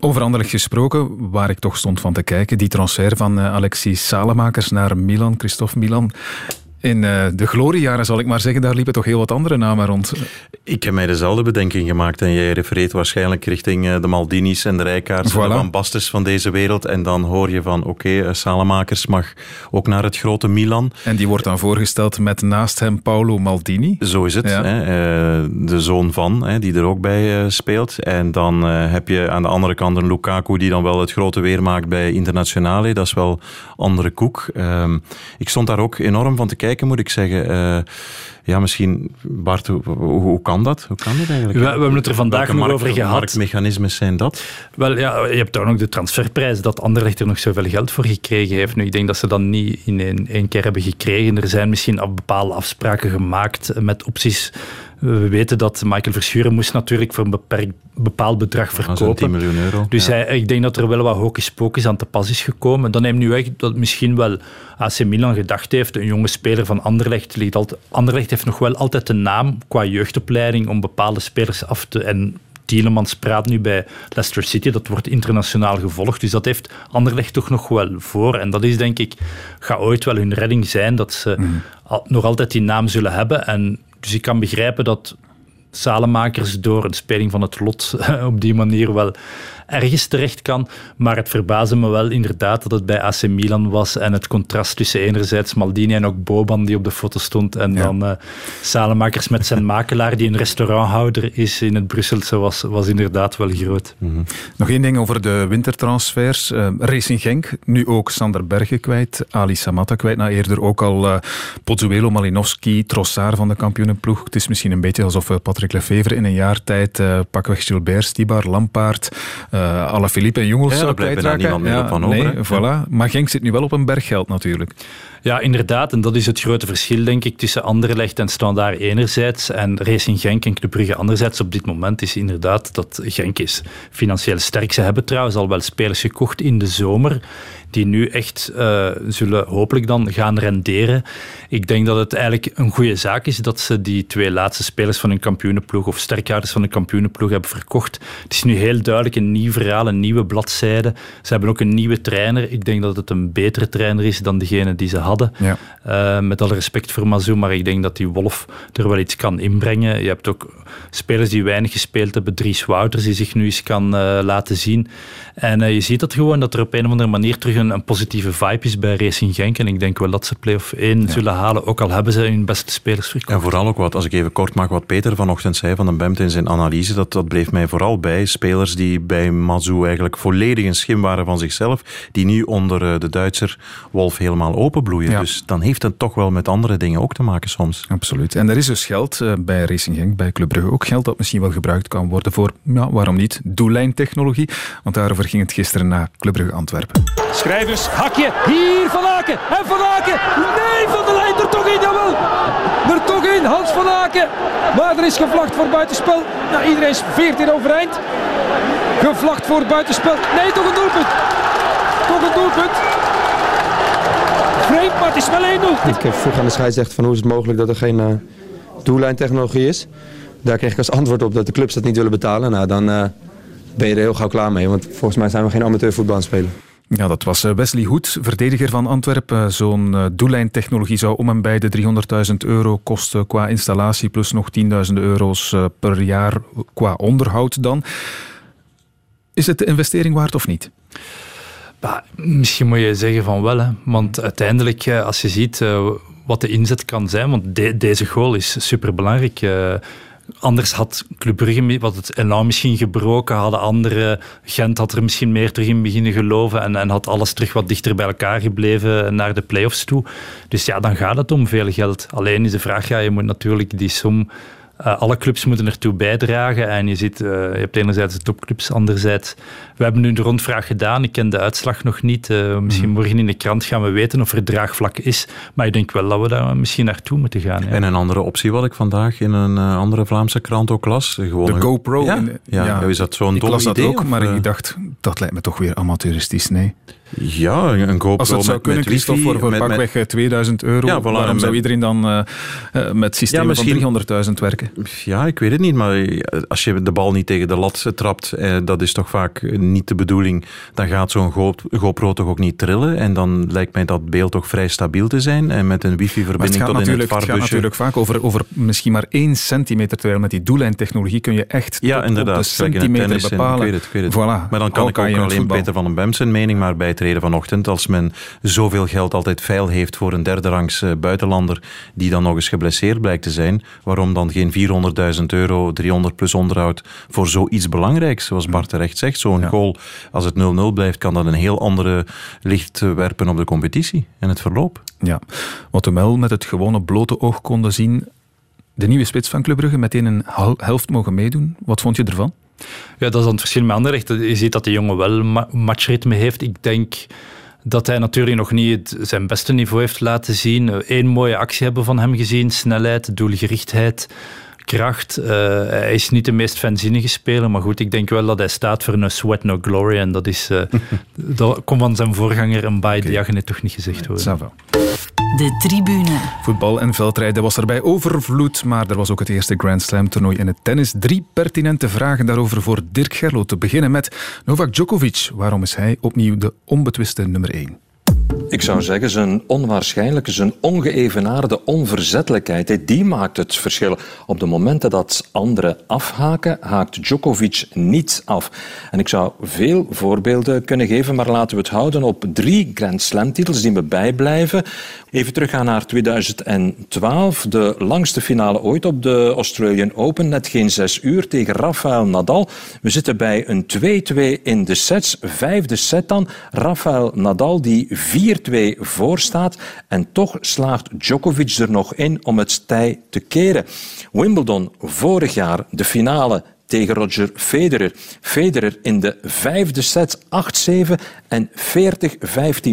Over Anderlecht gesproken, waar ik toch stond van te kijken, die transfer van uh, Alexis Salemakers naar Milan, Christophe Milan. In uh, de gloriejaren, zal ik maar zeggen, daar liepen toch heel wat andere namen rond. Ik heb mij dezelfde bedenking gemaakt. En jij refereert waarschijnlijk richting uh, de Maldini's en de Rijkaards, voilà. de Van van deze wereld. En dan hoor je van, oké, okay, Salemakers mag ook naar het grote Milan. En die wordt dan voorgesteld met naast hem Paolo Maldini. Zo is het. Ja. Hè, de zoon van, hè, die er ook bij speelt. En dan heb je aan de andere kant een Lukaku die dan wel het grote weer maakt bij Internationale. Dat is wel andere koek. Ehm, ik stond daar ook enorm van te kijken kijken, moet ik zeggen. Ja, misschien, Bart, hoe, hoe, kan dat? Hoe kan dat eigenlijk? We, we hebben het er vandaag nog over gehad. marktmechanismes zijn dat? Wel, ja, je hebt ook nog de transferprijs, dat Anderlecht er nog zoveel geld voor gekregen heeft. Nu, ik denk dat ze dat niet in één, één keer hebben gekregen. Er zijn misschien bepaalde afspraken gemaakt met opties We weten dat Michael Verschuren moest natuurlijk voor een beperkt, bepaald bedrag verkopen. 10 miljoen euro. Dus hij, ik denk dat er wel wat hocus pocus aan te pas is gekomen. Dan neemt nu echt dat misschien wel AC Milan gedacht heeft, een jonge speler van Anderlecht. Ligt altijd, Anderlecht heeft nog wel altijd de naam qua jeugdopleiding om bepaalde spelers af te... En Tielemans praat nu bij Leicester City, dat wordt internationaal gevolgd. Dus dat heeft Anderlecht toch nog wel voor. En dat is denk ik, gaat ooit wel hun redding zijn, dat ze nog altijd die naam zullen hebben. En dus ik kan begrijpen dat Salemakers door een speling van het lot *laughs* op die manier wel ergens terecht kan. Maar het verbaasde me wel inderdaad dat het bij AC Milan was en het contrast tussen enerzijds Maldini en ook Boban die op de foto stond en dan uh, Salemakers met zijn makelaar die een restauranthouder is in het Brusselse was, was inderdaad wel groot. Mm-hmm. Nog één ding over de wintertransfers. Uh, Racing Genk, nu ook Sander Bergen kwijt, Ali Samatta kwijt, nou eerder ook al uh, Pozzuelo, Malinowski, Trossard van de kampioenenploeg. Het is misschien een beetje alsof Patrick Lefevre in een jaar tijd pakweg Gilbert, Stibar, Lampaard uh, Alaphilippe en Jongels ja, zou kwijtraken. niemand meer ja, van over. Nee, voilà. Maar Genk zit nu wel op een berggeld natuurlijk. Ja, inderdaad. En dat is het grote verschil, denk ik, tussen Anderlecht en Standaard enerzijds en Racing Genk en Club Brugge anderzijds. Op dit moment is inderdaad dat Genk is financieel sterk. Ze hebben trouwens al wel spelers gekocht in de zomer die nu echt uh, zullen hopelijk dan gaan renderen. Ik denk dat het eigenlijk een goede zaak is dat ze die twee laatste spelers van hun kampioenenploeg of sterkhouders van de kampioenenploeg hebben verkocht. Het is nu heel duidelijk een nieuw verhaal, een nieuwe bladzijde. Ze hebben ook een nieuwe trainer. Ik denk dat het een betere trainer is dan degene die ze hadden. Ja. Uh, met alle respect voor Mazou, maar ik denk dat die Wolf er wel iets kan inbrengen. Je hebt ook spelers die weinig gespeeld hebben. Dries Wouters die zich nu eens kan uh, laten zien. En uh, je ziet dat gewoon dat er op een of andere manier terug een, een, positieve vibe is bij Racing Genk. En ik denk wel dat ze play-off 1 ja. zullen halen, ook al hebben ze hun beste spelers verkocht. En vooral ook wat, als ik even kort maak, wat Peter vanochtend zei van de Bemt in zijn analyse, dat, dat bleef mij vooral bij. Spelers die bij Mazou eigenlijk volledig een schim waren van zichzelf, die nu onder uh, de Duitser Wolf helemaal openbloeien. Ja. Dus dan heeft het toch wel met andere dingen ook te maken soms. Absoluut. En er is dus geld uh, bij Racing Genk, bij Club Brugge ook geld dat misschien wel gebruikt kan worden voor, ja, waarom niet, doellijntechnologie. Want daarover ging het gisteren na Club Brugge Antwerpen. Schrijvers, hakje, hier Van Aken. En Van Aken, nee, Van de Lijn er toch in, jawel. Er toch in, Hans Van Aken. Maar er is gevlacht voor buitenspel. Nou, iedereen veert hier overeind. Gevlacht voor buitenspel. Nee, toch een doelpunt. Toch een doelpunt. Vreemd, maar het is wel 1-0. Ik vroeg aan de scheidsrechter van hoe is het mogelijk dat er geen uh, doellijntechnologie is. Daar kreeg ik als antwoord op dat de clubs dat niet willen betalen. Nou, dan uh, ben je er heel gauw klaar mee. Want volgens mij zijn we geen amateurvoetbal aan het spelen. Ja, dat was Wesley Hoed, verdediger van Antwerpen. Zo'n doellijntechnologie zou om en bij de 300.000 euro kosten qua installatie, plus nog 10.000 euro's per jaar qua onderhoud dan. Is het de investering waard of niet? Bah, misschien moet je zeggen van wel, hè. want uiteindelijk, als je ziet wat de inzet kan zijn, want de, deze goal is superbelangrijk. Uh, Anders had Club Brugge wat het misschien gebroken, hadden andere Gent had er misschien meer terug in beginnen geloven en, en had alles terug wat dichter bij elkaar gebleven naar de play-offs toe. Dus ja, dan gaat het om veel geld. Alleen is de vraag, ja, je moet natuurlijk die som uh, alle clubs moeten ertoe bijdragen. En je ziet, uh, je hebt enerzijds de topclubs, anderzijds... We hebben nu de rondvraag gedaan. Ik ken de uitslag nog niet. Uh, misschien mm. morgen in de krant gaan we weten of er draagvlak is. Maar ik denk wel dat we daar misschien naartoe moeten gaan. Ja. En een andere optie wat ik vandaag in een andere Vlaamse krant ook las. Gewoon de GoPro. Ja, in, ja, ja, is dat zo'n Ik dom las dat idee, ook, of, maar uh, ik dacht, dat lijkt me toch weer amateuristisch. Nee. Ja, een GoPro Als het zou met, kunnen, met Christophe, wifi, voor, voor met- met- pakweg 2000 euro, Ja, voilà, waarom en zou iedereen dan uh, uh, met systemen misschien- van 300.000 werken? Ja, ik weet het niet, maar als je de bal niet tegen de lat trapt, eh, dat is toch vaak niet de bedoeling, dan gaat zo'n Go- GoPro toch ook niet trillen en dan lijkt mij dat beeld toch vrij stabiel te zijn en met een wifi-verbinding tot in het gaat natuurlijk vaak over, over misschien maar 1 centimeter, terwijl met die doellijntechnologie kun je echt Ja, op inderdaad. de centimeter tennis bepalen. Ik weet het, ik weet het. Voilà. Maar dan kan ik ook alleen voetbal. Peter van den Bem zijn mening maar bij het reden vanochtend. Als men zoveel geld altijd veil heeft voor een derde rangs eh, buitenlander die dan nog eens geblesseerd blijkt te zijn, waarom dan geen 400.000 euro, 300 plus onderhoud voor zoiets belangrijks, zoals Bart terecht zegt. Zo'n goal, als het 0-0 blijft, kan dat een heel andere licht werpen op de competitie en het verloop. Ja, wat we wel met het gewone blote oog konden zien, de nieuwe spits van Club Brugge meteen een helft mogen meedoen. Wat vond je ervan? Ja, dat is dan het verschil met Anderlecht. Je ziet dat de jongen wel ma- matchritme heeft. Ik denk dat hij natuurlijk nog niet het- zijn beste niveau heeft laten zien. Eén mooie actie hebben we van hem gezien. Snelheid, doelgerichtheid. Kracht. Uh, hij is niet de meest fanzinnige speler, maar goed, ik denk wel dat hij staat voor een sweat no glory. En dat, is, uh, *laughs* dat komt van zijn voorganger, een Baye okay. Diagne, toch niet gezegd worden. De tribune. Voetbal en veldrijden was er bij overvloed, maar er was ook het eerste Grand Slam toernooi in het tennis. Drie pertinente vragen daarover voor Dirk Gerlo. Te beginnen met Novak Djokovic. Waarom is hij opnieuw de onbetwiste nummer 1? Ik zou zeggen, zijn onwaarschijnlijke, zijn ongeëvenaarde onverzettelijkheid, die maakt het verschil. Op de momenten dat anderen afhaken, haakt Djokovic niet af. En ik zou veel voorbeelden kunnen geven, maar laten we het houden op drie Grand Slam-titels die me bijblijven. Even teruggaan naar 2012, de langste finale ooit op de Australian Open, net geen zes uur tegen Rafael Nadal. We zitten bij een 2-2 in de sets, vijfde set dan. Rafael Nadal die 4-2 voorstaat en toch slaagt Djokovic er nog in om het tij te keren. Wimbledon vorig jaar, de finale tegen Roger Federer. Federer in de vijfde set 8-7 en 40-15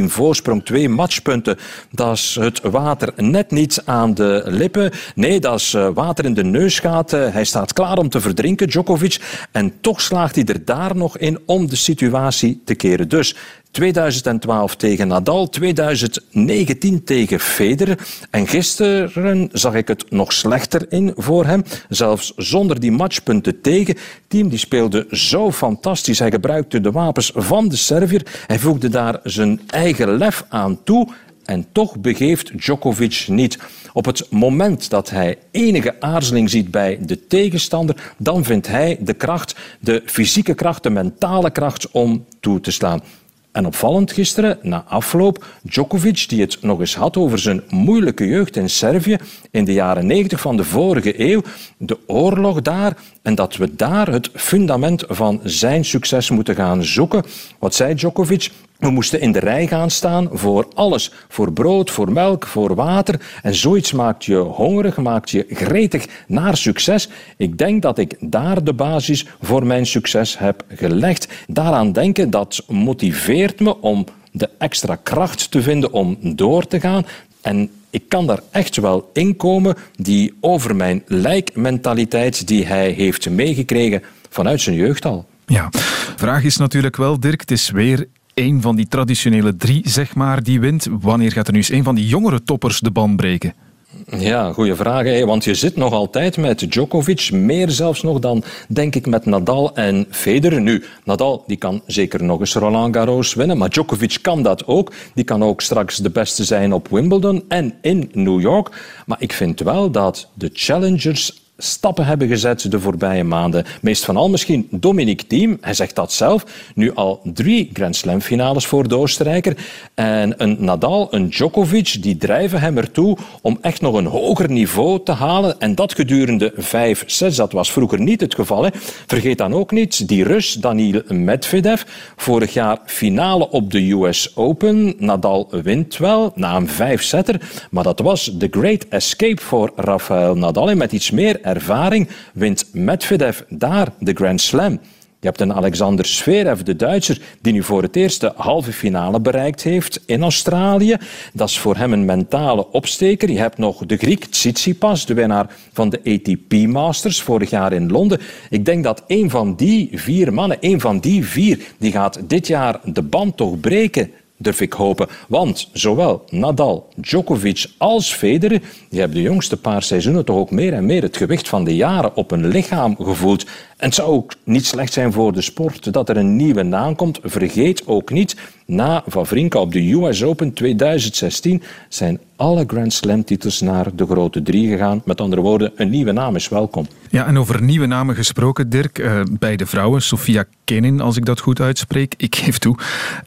voorsprong. Twee matchpunten. Dat is het water net niet aan de lippen. Nee, dat is eh, water in de neusgaten. Hij staat klaar om te verdrinken, Djokovic. En toch slaagt hij er daar nog in om de situatie te keren. Dus 2012 tegen Nadal, 2019 tegen Federer. En gisteren zag ik het nog slechter in voor hem. Zelfs zonder die matchpunten tegen. Het team die speelde zo fantastisch. Hij gebruikte de wapens van de Servier. Hij voegde daar zijn eigen lef aan toe. En toch begeeft Djokovic niet. Op het moment dat hij enige aarzeling ziet bij de tegenstander, dan vindt hij de kracht, de fysieke kracht, de mentale kracht om toe te slaan. En opvallend gisteren, na afloop, Djokovic, die het nog eens had over zijn moeilijke jeugd in Servië in de jaren 90 van de vorige eeuw, de oorlog daar, en dat we daar het fundament van zijn succes moeten gaan zoeken. Wat zei Djokovic? We moesten in de rij gaan staan voor alles. Voor brood, voor melk, voor water. En zoiets maakt je hongerig, maakt je gretig naar succes. Ik denk dat ik daar de basis voor mijn succes heb gelegd. Daaraan denken, dat motiveert me om de extra kracht te vinden om door te gaan. En ik kan daar echt wel inkomen, die over mijn lijkmentaliteit die hij heeft meegekregen vanuit zijn jeugd al. Ja, vraag is natuurlijk wel, Dirk, het is weer een van die traditionele drie, zeg maar, die wint. Wanneer gaat er nu eens een van die jongere toppers de band breken? Ja, goede vraag. Hè? Want je zit nog altijd met Djokovic, meer zelfs nog dan, denk ik, met Nadal en Federer. Nu, Nadal die kan zeker nog eens Roland Garros winnen, maar Djokovic kan dat ook. Die kan ook straks de beste zijn op Wimbledon en in New York. Maar ik vind wel dat de challengers stappen hebben gezet de voorbije maanden. Meest van al misschien Dominic Thiem, hij zegt dat zelf, nu al drie Grand Slam finales voor de Oostenrijker. En een Nadal, een Djokovic, die drijven hem ertoe om echt nog een hoger niveau te halen. En dat gedurende vijf sets. Dat was vroeger niet het geval. Hè. Vergeet dan ook niet, die Rus, Daniil Medvedev, vorig jaar finale op de US Open. Nadal wint wel, na een vijfsetter, maar dat was de great escape voor Rafael Nadal. En met iets meer ervaring wint Medvedev daar de Grand Slam. Je hebt een Alexander Zverev, de Duitser, die nu voor het eerst de halve finale bereikt heeft in Australië. Dat is voor hem een mentale opsteker. Je hebt nog de Griek Tsitsipas, de winnaar van de ATP Masters vorig jaar in Londen. Ik denk dat een van die vier mannen, een van die vier, die gaat dit jaar de band toch breken durf ik hopen. Want zowel Nadal, Djokovic als Federer die hebben de jongste paar seizoenen toch ook meer en meer het gewicht van de jaren op hun lichaam gevoeld. En het zou ook niet slecht zijn voor de sport dat er een nieuwe naam komt. Vergeet ook niet, na Vavrinka op de US Open 2016 zijn alle Grand Slam titels naar de grote drie gegaan. Met andere woorden, een nieuwe naam is welkom. Ja, en over nieuwe namen gesproken, Dirk. Uh, bij de vrouwen, Sofia Kenin, als ik dat goed uitspreek. Ik geef toe,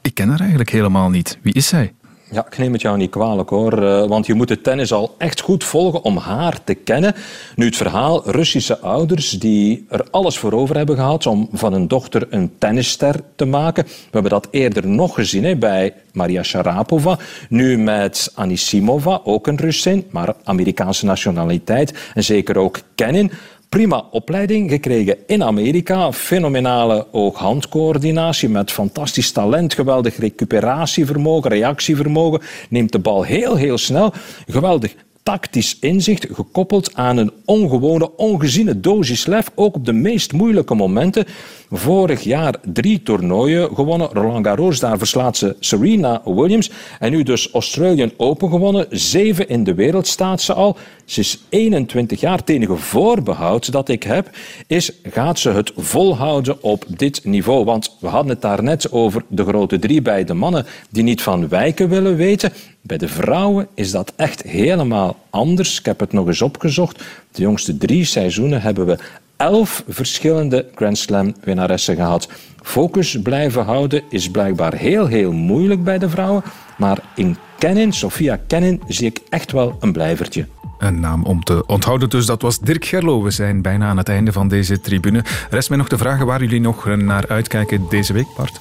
ik ken haar eigenlijk helemaal niet. Wie is zij? Ja, ik neem het jou niet kwalijk hoor, eh, want je moet de tennis al echt goed volgen om haar te kennen. Nu het verhaal, Russische ouders die er alles voor over hebben gehad om van hun dochter een tennisster te maken. We hebben dat eerder nog gezien hè, bij Maria Sharapova, nu met Anisimova, ook een Russin, maar Amerikaanse nationaliteit en zeker ook Kenin prima opleiding gekregen in Amerika. Fenomenale oog-handcoördinatie met fantastisch talent, geweldig recuperatievermogen, reactievermogen. Neemt de bal heel, heel snel. Geweldig tactisch inzicht gekoppeld aan een ongewone, ongeziene dosis lef, ook op de meest moeilijke momenten. Vorig jaar drie toernooien gewonnen. Roland Garros, daar verslaat ze Serena Williams. En nu dus Australian Open gewonnen. Zeven in de wereld staat ze al. Ze is 21 jaar. Het enige voorbehoud dat ik heb is, gaat ze het volhouden op dit niveau? Want we hadden het daarnet over de grote drie bij de mannen die niet van wijken willen weten. Bij de vrouwen is dat echt helemaal anders. Ik heb het nog eens opgezocht. De jongste drie seizoenen hebben we elf verschillende Grand Slam winnaressen gehad. Focus blijven houden is blijkbaar heel, heel moeilijk bij de vrouwen. Maar in Kenin, Sofia Kenin, zie ik echt wel een blijvertje. Een naam om te onthouden dus, dat was Dirk Gerlo. We zijn bijna aan het einde van deze tribune. Rest mij nog de vragen waar jullie nog naar uitkijken deze week, Bart?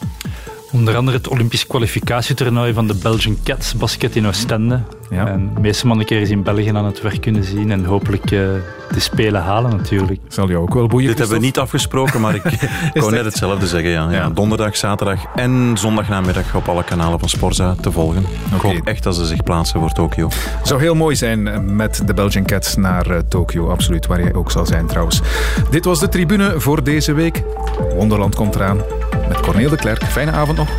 Onder andere het Olympisch kwalificatietoernooi van de Belgian Cats basket in Oostende. Ja. En de meeste mannen keer eens in België aan het werk kunnen zien en hopelijk uh, de Spelen halen natuurlijk. Zal je ook wel boeien, Dit hebben we niet afgesproken, maar ik *laughs* kon net hetzelfde zeggen. Ja. ja. Donderdag, zaterdag en zondagnamiddag op alle kanalen van Sporza te volgen. Okay. Ik hoop echt dat ze zich plaatsen voor Tokio. Zou heel mooi zijn eh, met de Belgian Cats naar uh, Tokio, absoluut, waar jij ook zal zijn trouwens. Dit was de tribune voor deze week. Wonderland komt eraan met Corneel de Klerk. Fijne avond nog.